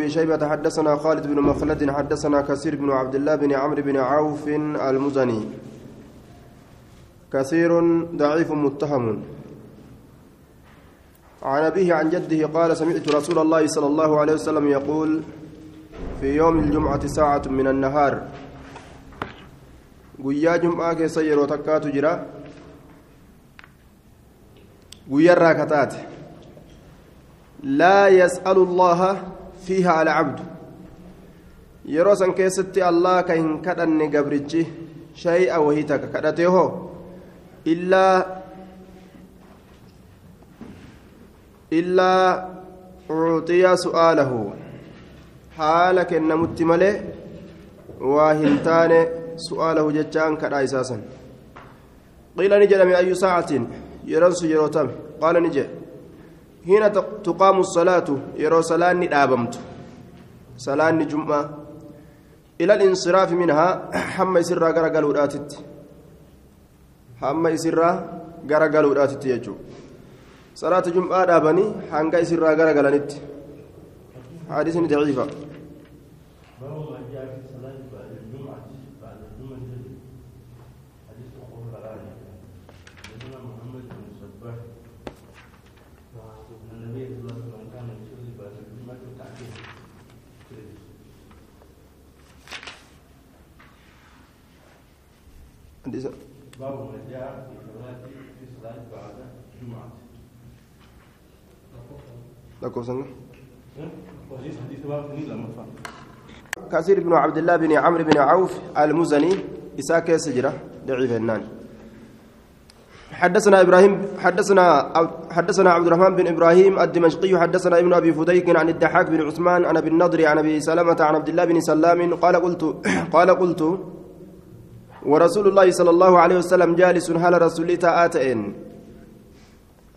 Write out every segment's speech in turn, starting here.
أبي شيبة حدثنا خالد بن مخلد حدثنا كثير بن عبد الله بن عمرو بن عوف المزني. كثير ضعيف متهم. عن أبيه عن جده قال سمعت رسول الله صلى الله عليه وسلم يقول في يوم الجمعة ساعة من النهار. guyyaa jum'aa keessa yeroo takkaatu jira guyyarraa kataate laa yas'alu kadhanne gabrichi shay'a wahii takka kadhatee hoo illaa illaa uciya su'aalahu haala kennamutti malee waa hin taane su'aalahu jechaan kadhaa isaasan qiila ni jedhame ayyu saacatin yeroonsu yeroo tame qaala ni jedhe hiina tuqaamu salaatu yeroo salaanni dhaabamtu. Salaanni jum'aa. Ila alinsiraafi minhaa hamma isirraa gara galuudhaatitti. Hamma isirraa gara galuudhaatitti jechuudha. Salaata jum'aa dhaabanii hanga isirraa gara galanitti. Haadisni daciifa باب ما جاء في في بعد الجمعة. لما فهم. كثير بن عبد الله بن عمرو بن عوف المزني إساك سجرة ضعيف النان حدثنا إبراهيم حدثنا حدثنا عبد الرحمن بن إبراهيم الدمشقي حدثنا ابن أبي فديك عن الضحاك بن عثمان عن أبي النضر عن أبي سلمة عن عبد الله بن سلام قال قلت قال قلت ورسول الله صلى الله عليه وسلم جالس هل رسول تآتئن.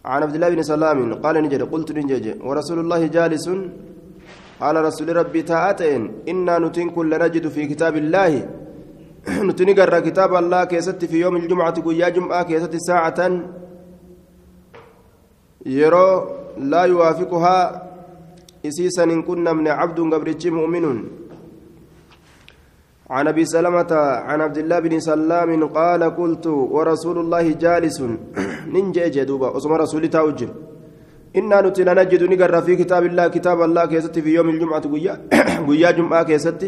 عن عبد الله بن سلام قال نجد قلت نجد ورسول الله جالس قال رسول ربي تآتئن. إنا نتن كل نجد في كتاب الله. نتن قرى كتاب الله كيست في يوم الجمعة قيا جمعة كيست ساعة. يرو لا يوافقها. إسيسا إن كنا من عبد قبرتش مؤمن عن أبي سلمة عن عبد الله بن سلام قال قلت ورسول الله جالس. ننجي جدوبا اسم رسول توجر إنا نتنا نجد نقر في كتاب الله كتاب الله كيست في يوم الجمعة قيا قيا جمعة كيست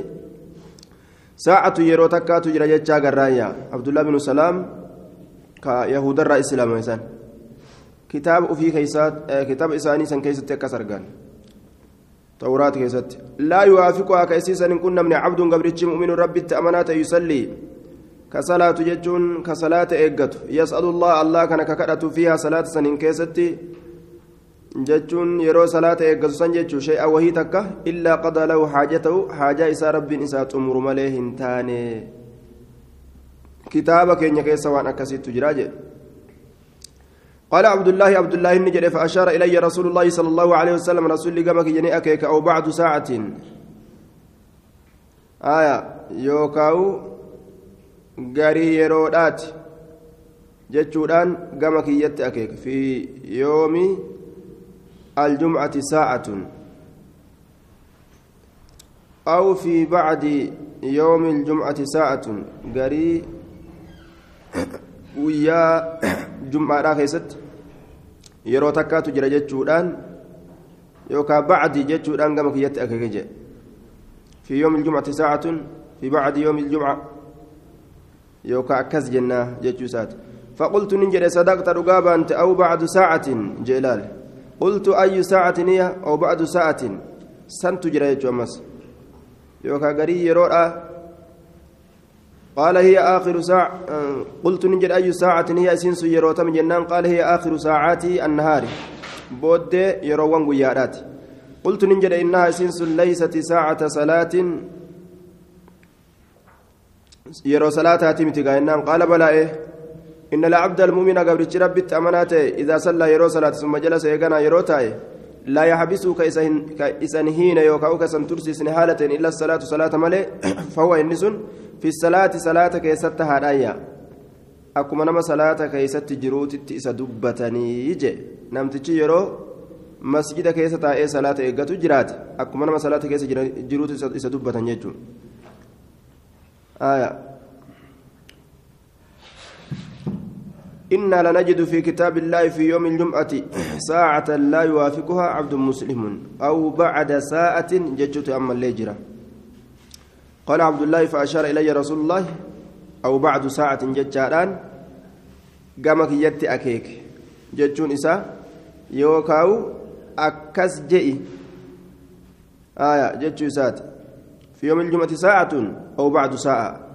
ساعة يرو تكا تجرى جتشا قرايا عبد الله بن سلام كيهود الرئيس الإسلام كتاب في كيسات كتاب إساني سن كيست كسر قال توراة كيست لا يوافقها كيسيسا إن كنا من عبد قبرتش مؤمن ربي تأمنات يصلي كصلاة ججون كصلاة إيقت يسأل الله الله كان ككرة فيها صلاة سنين كيست ججون يرو صلاة إيقت سن شيئا وهي تكة إلا قضى له حاجته حاجة إسا رب إسا تمر مليه تاني كتابك إن كيس وأن أكسيت تجراجه قال عبد الله عبد الله النجري فأشار إلي رسول الله صلى الله عليه وسلم رسول الله قامك جني أكيك أو بعد ساعة. آية يوكاو غاري يرودات. جتشودان قامك يت أكيك. في يوم الجمعة ساعة. أو في بعد يوم الجمعة ساعة. غاري ويا جمعة كيست yeroo takkaatu jira jechuudhaan yookaan bacdi jechuudhaan gama kiyyatti akeeke jedhe fi yoom iljumcati saacatun fi bacdi yoom iljumca yookaan akkas jennaa jechuu isaati فقلت ننجر صدقت رقابا أنت أو بعد ساعة جلال قلت أي ساعة هي أو بعد ساعة سنت جرى أمس يوكا غري يروى قال هي آخر ساعة قلت نجد أي ساعة هي سنس يروتم جنان قال هي آخر ساعات النهار. بود يروان قيارات قلت نجد إنها سنس ليست ساعة صلاة. يرو صلاة تمتي قال بلا إيه؟ إن العبد المؤمن قبل ربي أماناته إذا صلى يرو صلاة ثم جلس يغنى يروتاي. لا يحبسه كإسان هين يوكاو كسن ترسي سنهالة إلا الصلاة صلاة ملئ فهو إنسون في الصلاة صلاة كيست هدايا akkuma nama salaata keeysatti jiruutitti isa dubbatanii je namtichi yeroo masjida keessa taa'ee salaata eeggatu jiraate akkuma nama salaata keessa jiruutu isa dubbatan jechuudha. إنا لنجد في كتاب الله في يوم الجمعة ساعة لا يوافقها عبد مسلم أو بعد ساعة ججت أما الليجرة قال عبد الله فأشار إلي رسول الله أو بعد ساعة ججاران قامك يتي أكيك. ججون إساء يوكاو أكس جئي. آية ججو إسات. في يوم الجمعة ساعة أو بعد ساعة.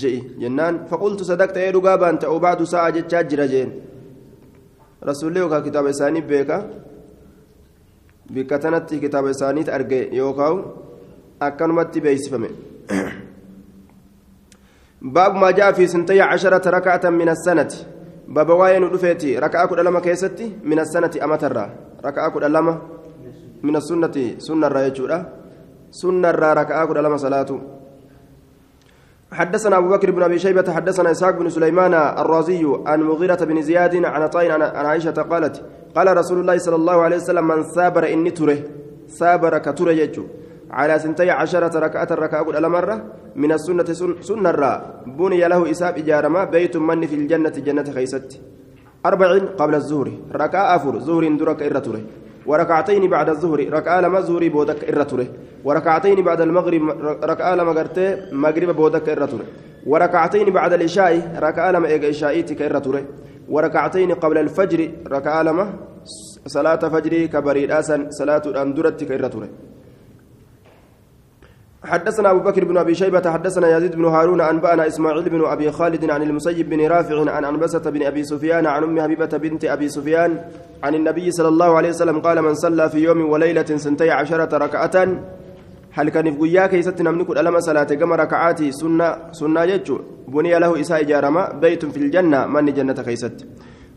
جئي جنان فقلت صدقت يا رقابا أنت أو بعد ساعة جتشا جرجين رسول الله وكا كتاب إساني بيكا بكتنت كتاب إساني أرجع يوكاو أكنمت بيسفمي باب ما جاء في سنتي عشرة ركعة من السنة باب واين رفيتي ركعة كل لما كيستي من السنة أمترا ركعة كل لما من السنة سنة الرأي سنة ركعة كل لما صلاته حدثنا أبو بكر بن أبي شيبة حدثنا إسحاق بن سليمان الرازي عن مغيرة بن زياد عن عطاء عن عائشة قالت قال رسول الله صلى الله عليه وسلم من سابر إني تره. سابر كتره يجو. على سنتي عشرة ركعة ركعة أول مرة من السنة سنة الراء بني له إساب إجارما بيت من في الجنة جنة خيست. أربع قبل الزهر. ركعة أفر. زهر درك إرتره وركعتين بعد الظهر ركعة لما زوري بودك إرتره وركعتين بعد المغرب ركعة لما قرتي مغرب بودك إرتره وركعتين بعد العشاء ركعة لما إيجا إرتره وركعتين قبل الفجر ركعة لما صلاة فجر كبريد أسن صلاة أندرتك إرتره حدثنا أبو بكر بن أبي شيبة حدثنا يزيد بن هارون أنبأنا إسماعيل بن أبي خالد عن المسيب بن رافع عن أنبسة بن أبي سفيان عن أم حبيبة بنت أبي سفيان عن النبي صلى الله عليه وسلم قال من صلى في يوم وليلة سنتي عشرة ركعة. هل كان في قياك يست نملك الألم صلاة كما ركعاتي؟ سنة سنة يجو. بني له إساء جارما بيت في الجنة من جنة كيست؟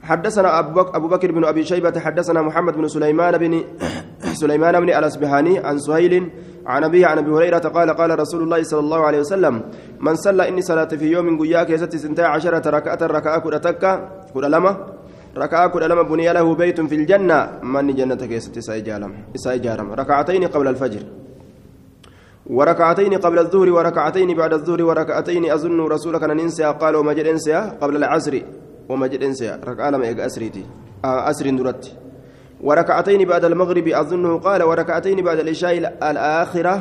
حدثنا أبو بكر بن أبي شيبة حدثنا محمد بن سليمان بن سليمان بن الأسبهاني عن سهيل عن أبيه عن أبي هريرة قال قال رسول الله صلى الله عليه وسلم من صلى إني صلاة في يوم قياك يزت سنتا عشرة ركعة ركعة كل لما ركعة كل لما بني له بيت في الجنة من جنة كيست إساء ركعتين قبل الفجر. وركعتين قبل الظهر وركعتين بعد الظهر وركعتين أظن رسولك أن ننسى قال وما جد قبل العصر. وما جد ركعة لما يقى أسريتي. آه أسر درت وركعتين بعد المغرب أظنه قال وركعتين بعد العشاء الآخرة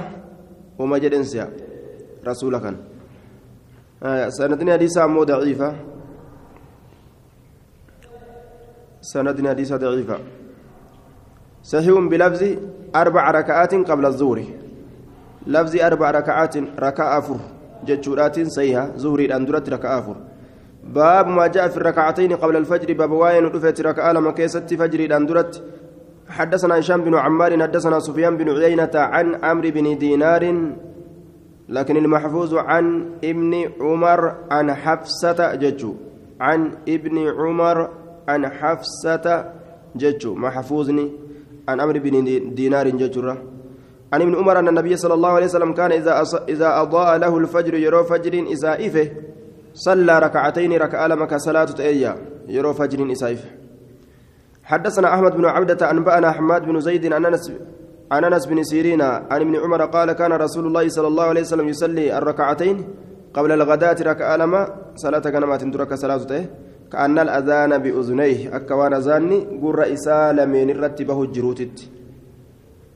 وما جد انسى. رسولك. آه سندنا حديث مو ضعيفة. سندنا حديث ضعيفة. صحيح بلفظ أربع ركعات قبل لفظ أربع ركعات ركعة جتشورات زهري أندرت ركعة باب ما جاء في الركعتين قبل الفجر باب واين رفت ركعة لما كيست فجر الأندرت حدثنا هشام بن عمار حدثنا سفيان بن عيينة عن عمرو بن دينار لكن المحفوظ عن ابن عمر عن حفصة ججو. عن ابن عمر عن حفصة ججو. محفوظني عن عمرو بن دينار ججرة عن ابن عمر أن النبي صلى الله عليه وسلم كان إذا إذا أضاء له الفجر يرى فجر إذا إفه. صلى ركعتين ركعة لما صلاة تأيا. يرو فجر إسايف. حدثنا أحمد بن عبدة أنبأنا حماد بن زيد عن أنس عن أنس بن سيرين عن ابن عمر قال كان رسول الله صلى الله عليه وسلم يصلي الركعتين قبل الغداة ركعة لما صلاة كنمات ترك صلاة كأن الأذان بأذنيه. أكوان أذاني قر إسال من رتبه الجروتت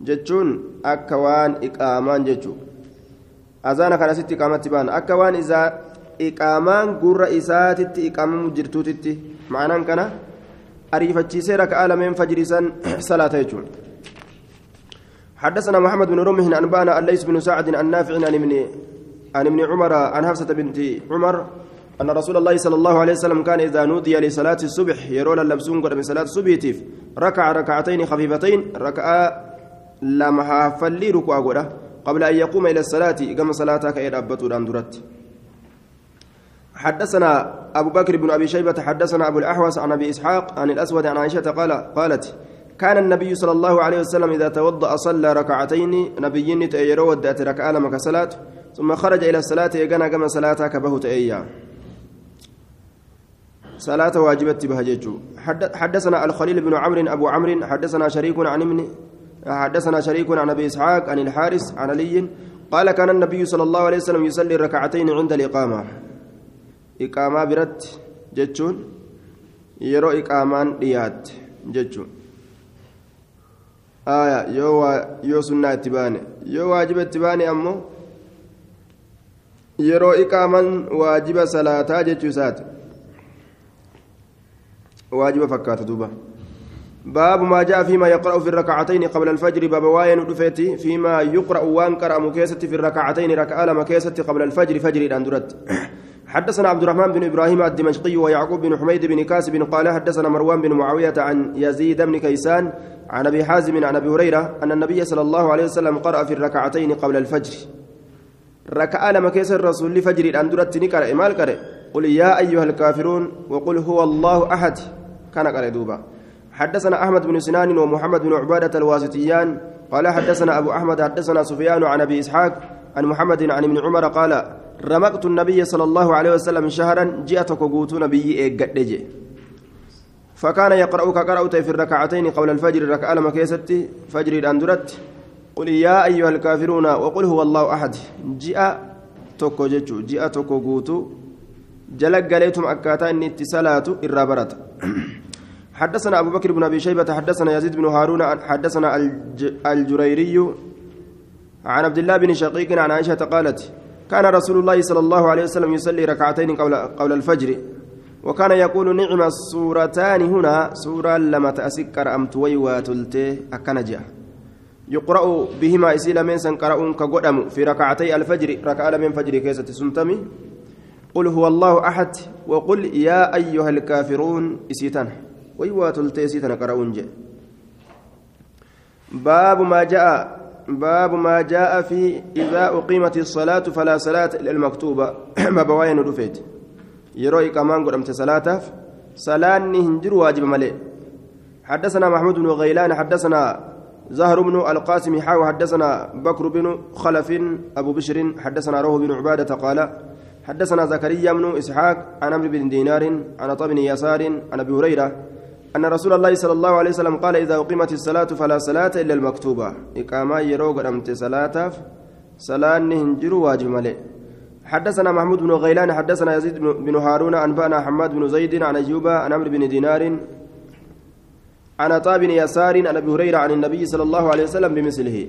جتشون أكوان إقامان جتشو. أذان كان ست إقامات بان. أكوان إذا iqaamaan gurra isaatitti iqaamamu jirtuutitti ma'anaan kana ariifachiisee raka'aa lameen fajrisan salaata jechuudha. حدثنا محمد بن رمح أنبانا الليث بن سعد عن نافع عن ابن عن ابن عمر عن حفصة بنت عمر أن رسول الله صلى الله عليه وسلم كان إذا نودي لصلاة الصبح يرون اللبسون قد من صلاة الصبح تيف ركع ركعتين خفيفتين ركع لمها فلي ركوع قبل أن يقوم إلى الصلاة كما صلاتك إلى أبتو درت حدثنا أبو بكر بن أبي شيبة حدثنا أبو الأحوص عن أبي إسحاق عن الأسود عن عائشة قال قالت كان النبي صلى الله عليه وسلم إذا توضأ صلى ركعتين نبيين تأيرو ودأت ركعة لما صلاة ثم خرج إلى الصلاة يقنا كما صلاة كبه تأيا. صلاة واجبة بهججو حدثنا الخليل بن عمرو أبو عمرو حدثنا شريك عن ابن حدثنا شريك عن أبي إسحاق عن الحارس عن علي قال كان النبي صلى الله عليه وسلم يصلي ركعتين عند الإقامة. إقامة برت جتشون يرو إقامان ديات جتشون آية يو يو سنة اتباني يو واجب اتباني أمو يرو إقاما واجب صلاة جتشوسات واجب فكات دوبا باب ما جاء فيما يقرأ في الركعتين قبل الفجر باب واين دفيتي فيما يقرأ وان قرأ مكيسة في الركعتين ركعة مكيسة قبل الفجر فجر الأندرت حدثنا عبد الرحمن بن إبراهيم الدمشقي ويعقوب بن حميد بن كاسب قال حدثنا مروان بن معاوية عن يزيد بن كيسان عن أبي حازم عن أبي هريرة أن النبي صلى الله عليه وسلم قرأ في الركعتين قبل الفجر. ركعة لما كيس الرسول لفجر الأندرت نكر إمال كرة. قل يا أيها الكافرون وقل هو الله أحد. كان قال دوبا. حدثنا أحمد بن سنان ومحمد بن عبادة الواسطيان. قال حدثنا أبو أحمد حدثنا سفيان عن أبي إسحاق عن محمد عن ابن عمر قال رمقت النبي صلى الله عليه وسلم شهرا جئتك قوت نبي إيقادج فكان يقرأ كقرأت في الركعتين قبل الفجر ركعة لما كيستي فجر الأندرت قل يا أيها الكافرون وقل هو الله أحد. جتشو جاء توكو قوتو جلق قليتم أكاتا إني اتصالات الرابرة حدثنا أبو بكر بن أبي شيبة حدثنا يزيد بن هارون حدثنا الجريري عن عبد الله بن شقيق عن عائشة قالت كان رسول الله صلى الله عليه وسلم يصلي ركعتين قبل قبل الفجر. وكان يقول نعم السورتان هنا. سورة لما تأسكر أمت ويواتلته أكنجا يقرأ بهما إسيل من سنقرأ كقدم في ركعتي الفجر. ركعة من فجر كيسة سنتمي قل هو الله أحد. وقل يا أيها الكافرون إسيتان ويواتلته إسيتان قرأون باب ما جاء باب ما جاء في إذا أقيمت الصلاة فلا صلاة إلا المكتوبة ما رفيت. يروي كمان قدمت صلاة صلاة هنجر واجب ملئ. حدثنا محمود بن غيلان حدثنا زهر بن القاسم حاو حدثنا بكر بن خلف أبو بشر حدثنا روح بن عبادة قال حدثنا زكريا بن إسحاق عن عمرو بن دينار عن طب يسار عن أبي هريرة أن رسول الله صلى الله عليه وسلم قال إذا أقيمت الصلاة فلا صلاة إلا المكتوبة. إقامة يروق أمت صلاة صلاة نهنجر واجب ملئ. حدثنا محمود بن غيلان حدثنا يزيد بن هارون أنبأنا حماد بن زيد عن أيوب عن عمرو بن دينار عن عطاء بن يسار عن أبي هريرة عن النبي صلى الله عليه وسلم بمثله.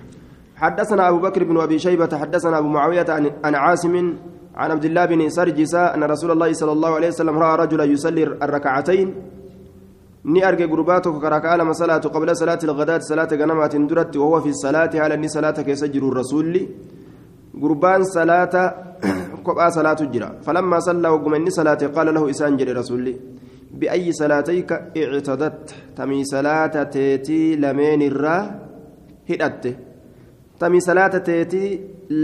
حدثنا أبو بكر بن أبي شيبة حدثنا أبو معاوية عن عاصم عن عبد الله بن سرجس أن رسول الله صلى الله عليه وسلم رأى رجلا يصلي الركعتين. Ni arge gurbaa tokko karakaa lama salaatu qabla salaati ilgadaati salaata ganamaatiin duratti wahuwa fi salaati haala inni salaata keessa jiru rasuulli gurbaan salaata kophaa salaatu jira falammaa sallaa wagguma inni salaate qaala lahu isaan jedhe rasuulli biayyi salaatayka ictadatta tamii salaata teetii lameen irraa hidhatte tamii salaata teetii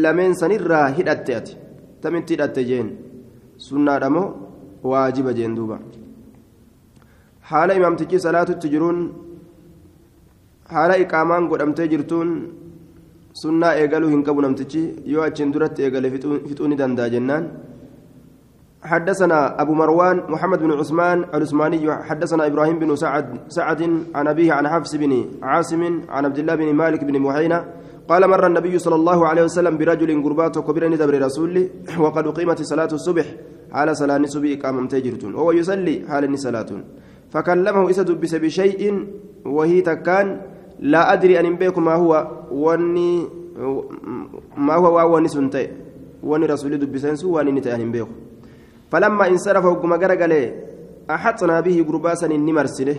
lameen sanirraa hidhatte ati tamitti hidhatte jeen sunnaadhamoo waajiba jeen duuba haala imaamtichi salaatutti jiruun haala iqaamaan godhamtee jirtuun sunnaa eegaluu hin qabu namtichi yoo achiin duratti eegale fixuu ni danda'a jennaan. حدثنا أبو مروان محمد بن عثمان العثماني حدثنا إبراهيم بن سعد سعد عن أبيه عن حفص بن عاصم عن عبد الله بن مالك بن محينة قال مر النبي صلى الله عليه وسلم برجل قربات كبير ندبر رسوله وقد أقيمت صلاة الصبح على صلاة الصبح إقامة تجرتون وهو يصلي حال صلاة. فكلمه إسا دبس بشيء وهي تكان لا أدري أن بيك ما هو واني ما هو واني سنتي. واني رسولي دبسين سو واني نتأهن بيك فلما انصرف وقم قرقله أحطنا به قرباسا نمرسله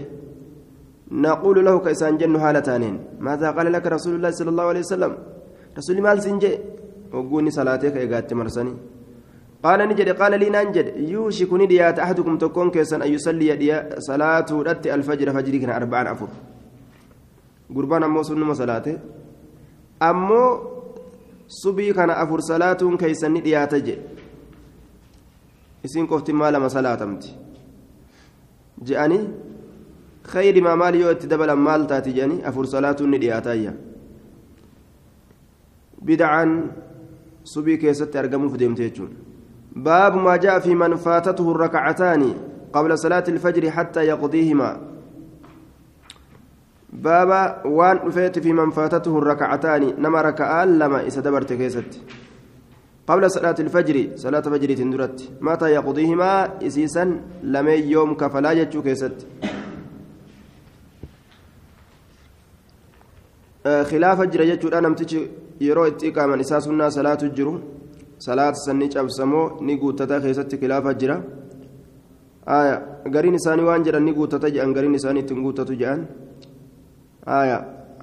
نقول له كيسان جن هالتانين ماذا قال لك رسول الله صلى الله عليه وسلم؟ رسول مال سنجي وقوني صلاتك إيقات مرسني. قال نجد قال لي ننجد. يوشك نديات أحدكم تكون كيسا أن يصلي صلاة رت الفجر فجر كان أربعا أفر. قربان أمو سنما صلاته أمو صبي كان أفر صلاة كيسا نديات جي. إسين كفت ما لما صلاة أمتي. جاني خير ما مال يؤتي دبلا مال تاتي جاني أفر صلاة ندياتايا بدعا صبي كيست أرقموا في ديمتيجون. باب ما جاء في من فاتته الركعتان قبل صلاة الفجر حتى يقضيهما. بابا وان رفيت في من فاتته الركعتان نما ركعان لما إسدبرت كيست. قبل صلاة الفجر صلاة فجر تندرت. متى يقضيهما؟ إسيسا لم يوم كفلا يجو كيست. آه خلاف جرى يجو أنا متجي يرو اتقام نساء سنة صلاة الجرو صلاة سنة أبسمو نيقو تتا كيست خلاف جرى آية قرين إساني وان جرى نيقو تتا جأن قرين إساني تنقو تتا جأن آية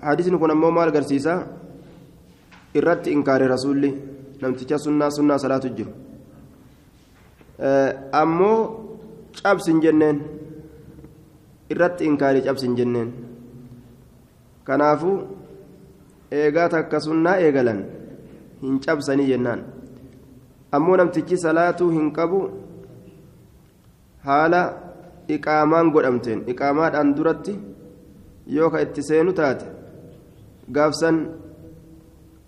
حديث نكون أمو مال قرسيسا irratti inkaare rasuulli namticha sunnaa sunnaa salaatu jiru ammoo cabsin jenneen irratti inkaarii cabsin jenneen kanaafu eegaa takka sunnaa eegalan hin cabsanii jennaan ammoo namtichi salaatuu hin qabu haala iqaamaan godhamteen iqaamaadhaan duratti yoo ka itti seenu taate gaafsan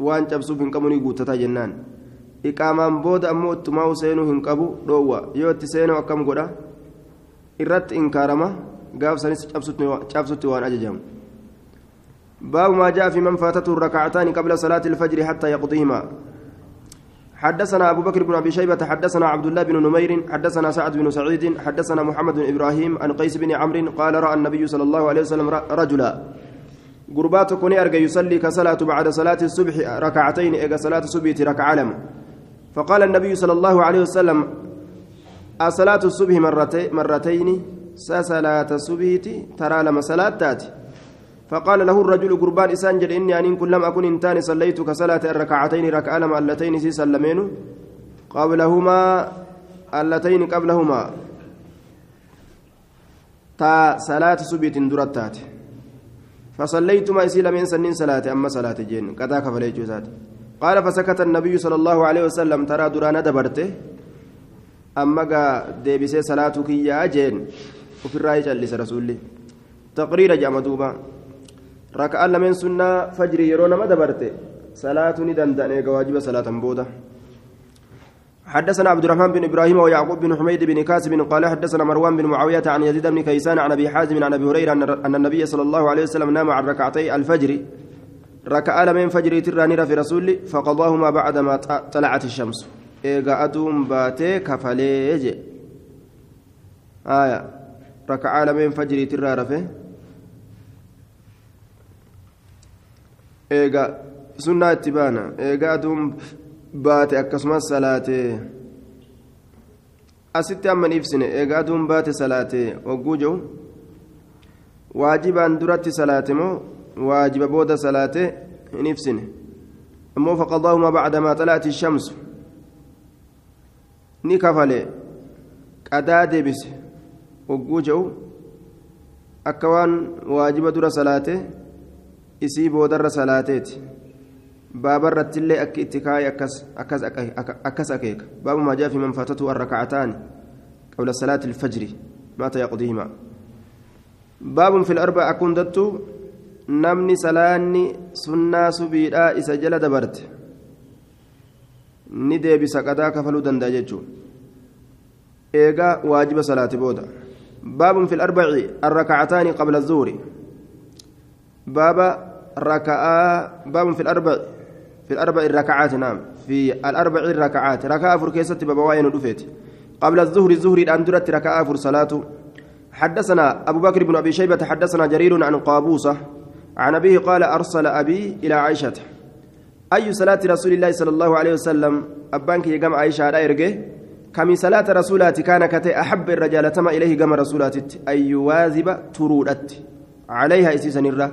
waan cabsuuf hin qabu ni guuttataa jennaan iqaamaan booda ammoo ittumaa seenuu hin qabu dhoowwa yoo itti seenuu akkam godha irratti inkaarama gaafsanis cabsutti waan ajajamu باب ما جاء في من فاتته الركعتان قبل صلاة الفجر حتى يقضيهما حدثنا أبو بكر بن أبي شيبة حدثنا عبد الله بن نمير حدثنا سعد بن سعيد حدثنا محمد بن إبراهيم عن قيس بن عمرو قال رأى النبي صلى الله عليه وسلم رجلا. قربات كوني أرجع يصلي كصلاة بعد صلاة الصبح ركعتين إجا صلاة الصبح ركع لم فقال النبي صلى الله عليه وسلم صلاة الصبح مرتين مرتين صلاة الصبح ترى لما صلاة تاتي. فقال له الرجل قربان إسان جل إني أن كن لم أكن إنتان صليت كصلاة الركعتين ركع لم اللتين سي سلمين قبلهما اللتين قبلهما. تا صلاة الصبح درتات. فصليت ما يسيل من سنين صلاة أما صلاة جين كذا كفلي جوزات. قال فسكت النبي صلى الله عليه وسلم ترى درانا دبرته أما ديبسي صلاتك يا جين. وفي الرأي جلس رسولي. تقرير ركعة لمن سنة فجر يرون ما دبرته صلاة ندندن واجب صلاة بودة حدثنا عبد الرحمن بن إبراهيم ويعقوب بن حميد بن كاسب قال حدثنا مروان بن معاوية عن يزيد بن كيسان عن أبي حازم عن أبي هريرة ان النبي صلى الله عليه وسلم نام عن ركعتي الفجر. ركع من فجر تراني في رسول فقضاهما بعدما طلعت الشمس. إيغا ادوم باتي كفليج. آية. ركع من فجر ترى eega sunnaa itti baana eegaa aduun baate akkasumas salaatee asitti amman ibsine eegaa aduun baate salaatee hogguu jiru waajibaan duratti salaate moo waajiba booda salaatee hin ibsine ammoo faqadaahuma bacdamaa xalaati shamsu ni kafale qadaa deebise hogguu jiru akka waan waajiba dura salaatee isii boodarra salaateeti baabarrattillee akka itti kaa'e akkas akeeka baabu maa jaa fi man faatatu arrakacataani qabla salaati ilfajri maata yaqdiihima baabun fi larba hundattu namni salaanni sunnaa subiidhaa isa jala dabarte ni deebisa qadaa kafaluu danda'a jechuun eegaa waajiba salaati booda baabun fi larbaci arrakacataani qabla zuuri baaba ركعة باب في الأربع في الأربع الركعات نعم. في الأربع الركعات. ركعة فركيسة بابوين ودفت قبل الظهر الظهر الأندرة ركعة فر صلاة. حدثنا أبو بكر بن أبي شيبة حدثنا جرير عن قابوسة عن أبيه قال أرسل أبي إلى عائشة. أي صلاة رسول الله صلى الله عليه وسلم؟ أبانك يقام عائشة على إرقه كم صلاة رسولات كان كتي أحب الرجال تما إليه قام رسولات أن يواظب ترودت. عليها إسيسا الرّ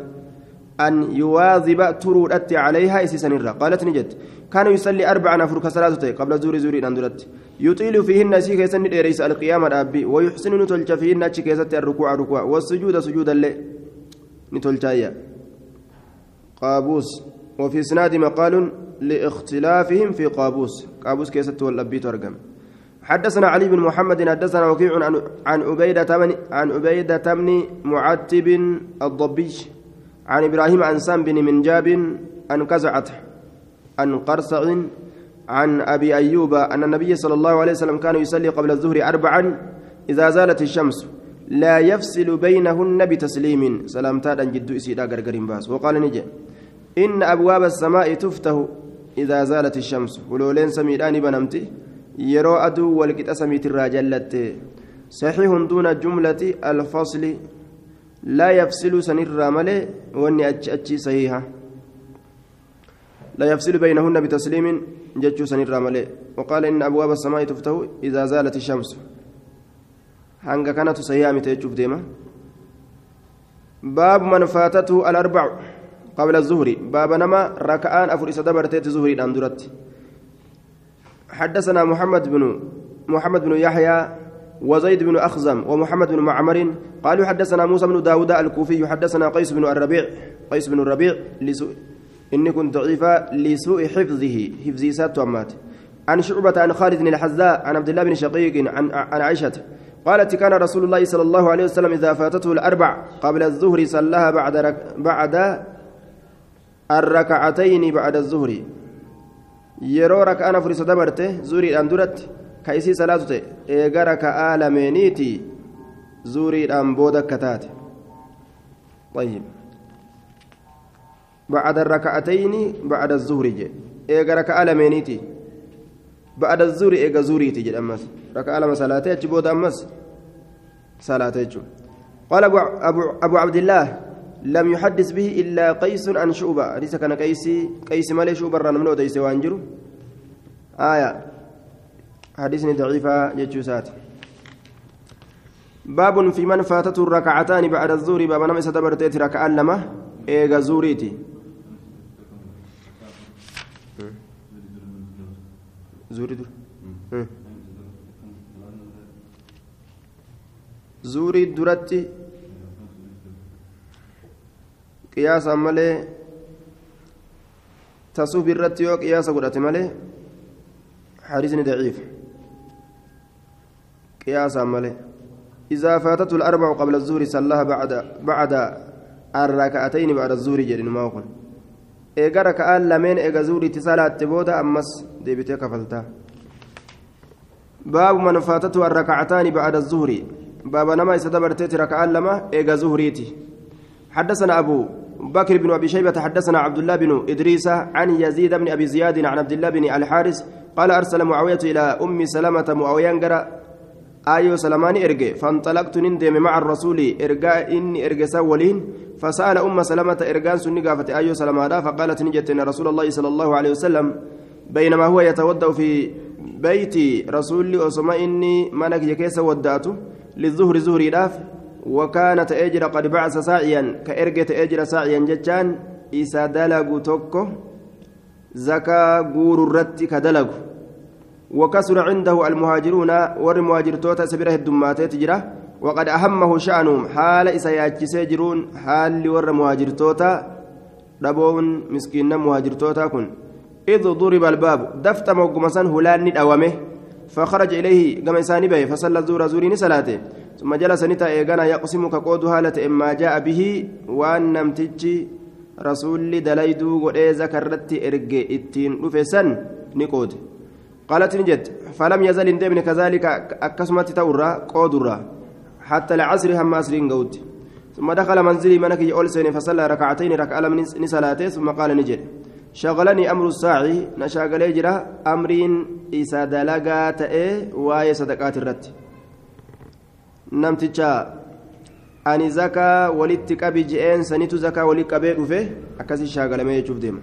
أن يواظب ترودت عليها إسيسا الرّ قالت نجد كان يصلي أربعا أفرك صلاته قبل زور زور أندرت يطيل فيهن شي كيسن ديريس القيامة أبي ويحسن نتلج فيهن شي كيسة الركوع ركوع والسجود سجود اللي نتلجايا قابوس وفي سناد مقال لاختلافهم في قابوس. قابوس كيسة والأبي ترجم حدثنا علي بن محمد حدثنا وكيع عن عبيدة عن عبيدة بن معتب الضبي عن إبراهيم عن سام بن منجاب عن كزعة عن قرصع عن أبي أيوب أن النبي صلى الله عليه وسلم كان يصلي قبل الظهر أربعا إذا زالت الشمس لا يفصل بينهن بتسليم. سلامتان جد إسيدا غرغرين باس. وقال نجي إن أبواب السماء تفتح إذا زالت الشمس. ولولين سميدان بنمتي يرو أدو والكت أسميت الراجلت. صحيح دون جملة الفصل لا يفصل سنر ملي واني أتش صحيحة. لا يفصل بينهن بتسليم جتشو سنر ملي وقال إن أبواب السماء تفتح إذا زالت الشمس. kanatu sayyaa mite jechuuf deema baabu man faatatu alarbacu qabla الظهر. باب نما ركعان أفر إسا دبرتيت زهري الآن درت. حدثنا محمد بن محمد بن يحيى وزيد بن أخزم ومحمد بن معمر قالوا حدثنا موسى بن داود الكوفي حدثنا قيس بن الربيع قيس بن الربيع لسوء إني كنت ضعيفا لسوء حفظه حفظي سات ومات. عن شعبة عن خالد بن الحذاء عن عبد الله بن شقيق عن عن عائشة. قالت كان رسول الله صلى الله عليه وسلم إذا فاتته الأربع قبل الظهر صلاها بعد رك بعد الركعتين بعد الظهر. raka'aan afur isa dabarte zuuriidhaan duratti ka isii salaatu ta'e eega raka'aa lameeniiti zuuriidhaan booda akka taate. طيب بعد الركعتين بعد الظهر جي ايغا ركعه لمينيتي بعد الظهر ايغا زوريتي جد امس ركعه لما صلاتي اجبود امس صلاتي قال ابو ابو, أبو عبد الله لم يحدث به الا قيس عن شعبه ليس كان قيس قيس مالي شعبه ران من وديس وانجرو آية حديثني ضعيفة جتشوسات باب في من فاتته الركعتان بعد الظهر باب نمس دبرتيت ركعان لما إيغا زوريتي زوري دور زوري درتي قياسا مالي تصوف الرتي وقياسا قدرت مالي حديثني ضعيف قياسا مالي إذا فاتته الأربع قبل الظهر صلاها بعد بعد الركعتين بعد الظهر جرين ما أقول إيجا ركعان لمن إيجا زوري تصالات تبودا أمس ديبتي كفلتا باب من فاتته الركعتان بعد الظهر باب نما يستدبرتيت ركعان لما إيجا زهريتي حدثنا أبو بكر بن أبي شيبة حدثنا عبد الله بن إدريس عن يزيد بن أبي زياد عن عبد الله بن الحارث قال أرسل معاوية إلى أم سلمة معاوية آيو سلماني إرجع فانطلقت نندم مع الرسول إرجاء إني إرجع سولين فسأل أم سلمة إرجان سني قافت آيو سلمانا فقالت نجت إن رسول الله صلى الله عليه وسلم بينما هو يتودأ في بيت رسول أسماء إني منك يكيس وداته للظهر زهري داف وكانت أجر قد بعث ساعيا كإرجة أجر ساعيا جتان إسا دلقوا توكو زكا غور الرت كدلقوا وكسر عنده المهاجرون والمهاجر توتا سبره الدماتات جرا وقد أهمه شأنهم. حال إسا جرون حال ور مهاجر توتا دبون مسكين مهاجر توتا كن. إذ ضرب الباب دفت موقمسان هلان ندومه فخرج إليه كما إساني به فصلى الزور زورين صلاته ثم جلس نتا إيغانا يقسم كقود هالة إما جاء به وأن نمتجي رسول دليدو قد ذكرت إرجي إتين رفسن نقود. قالت نجد فلم يزل اندمن كذلك أكسمت تورا قودرا حتى العصر هم أسرين قود ثم دخل منزلي منك يقول سيني فصلى ركعتين ركع لم نسلاته ثم قال نجد شغلني أمر الساعي نشاغل يجرى أمرين إسا دلقا تأي واي صدقات الرت نمتجا أني زكا ولدت كبي جئين سنيت زكا ولد كبي رفه أكسي شاغل ما يشوف ديما.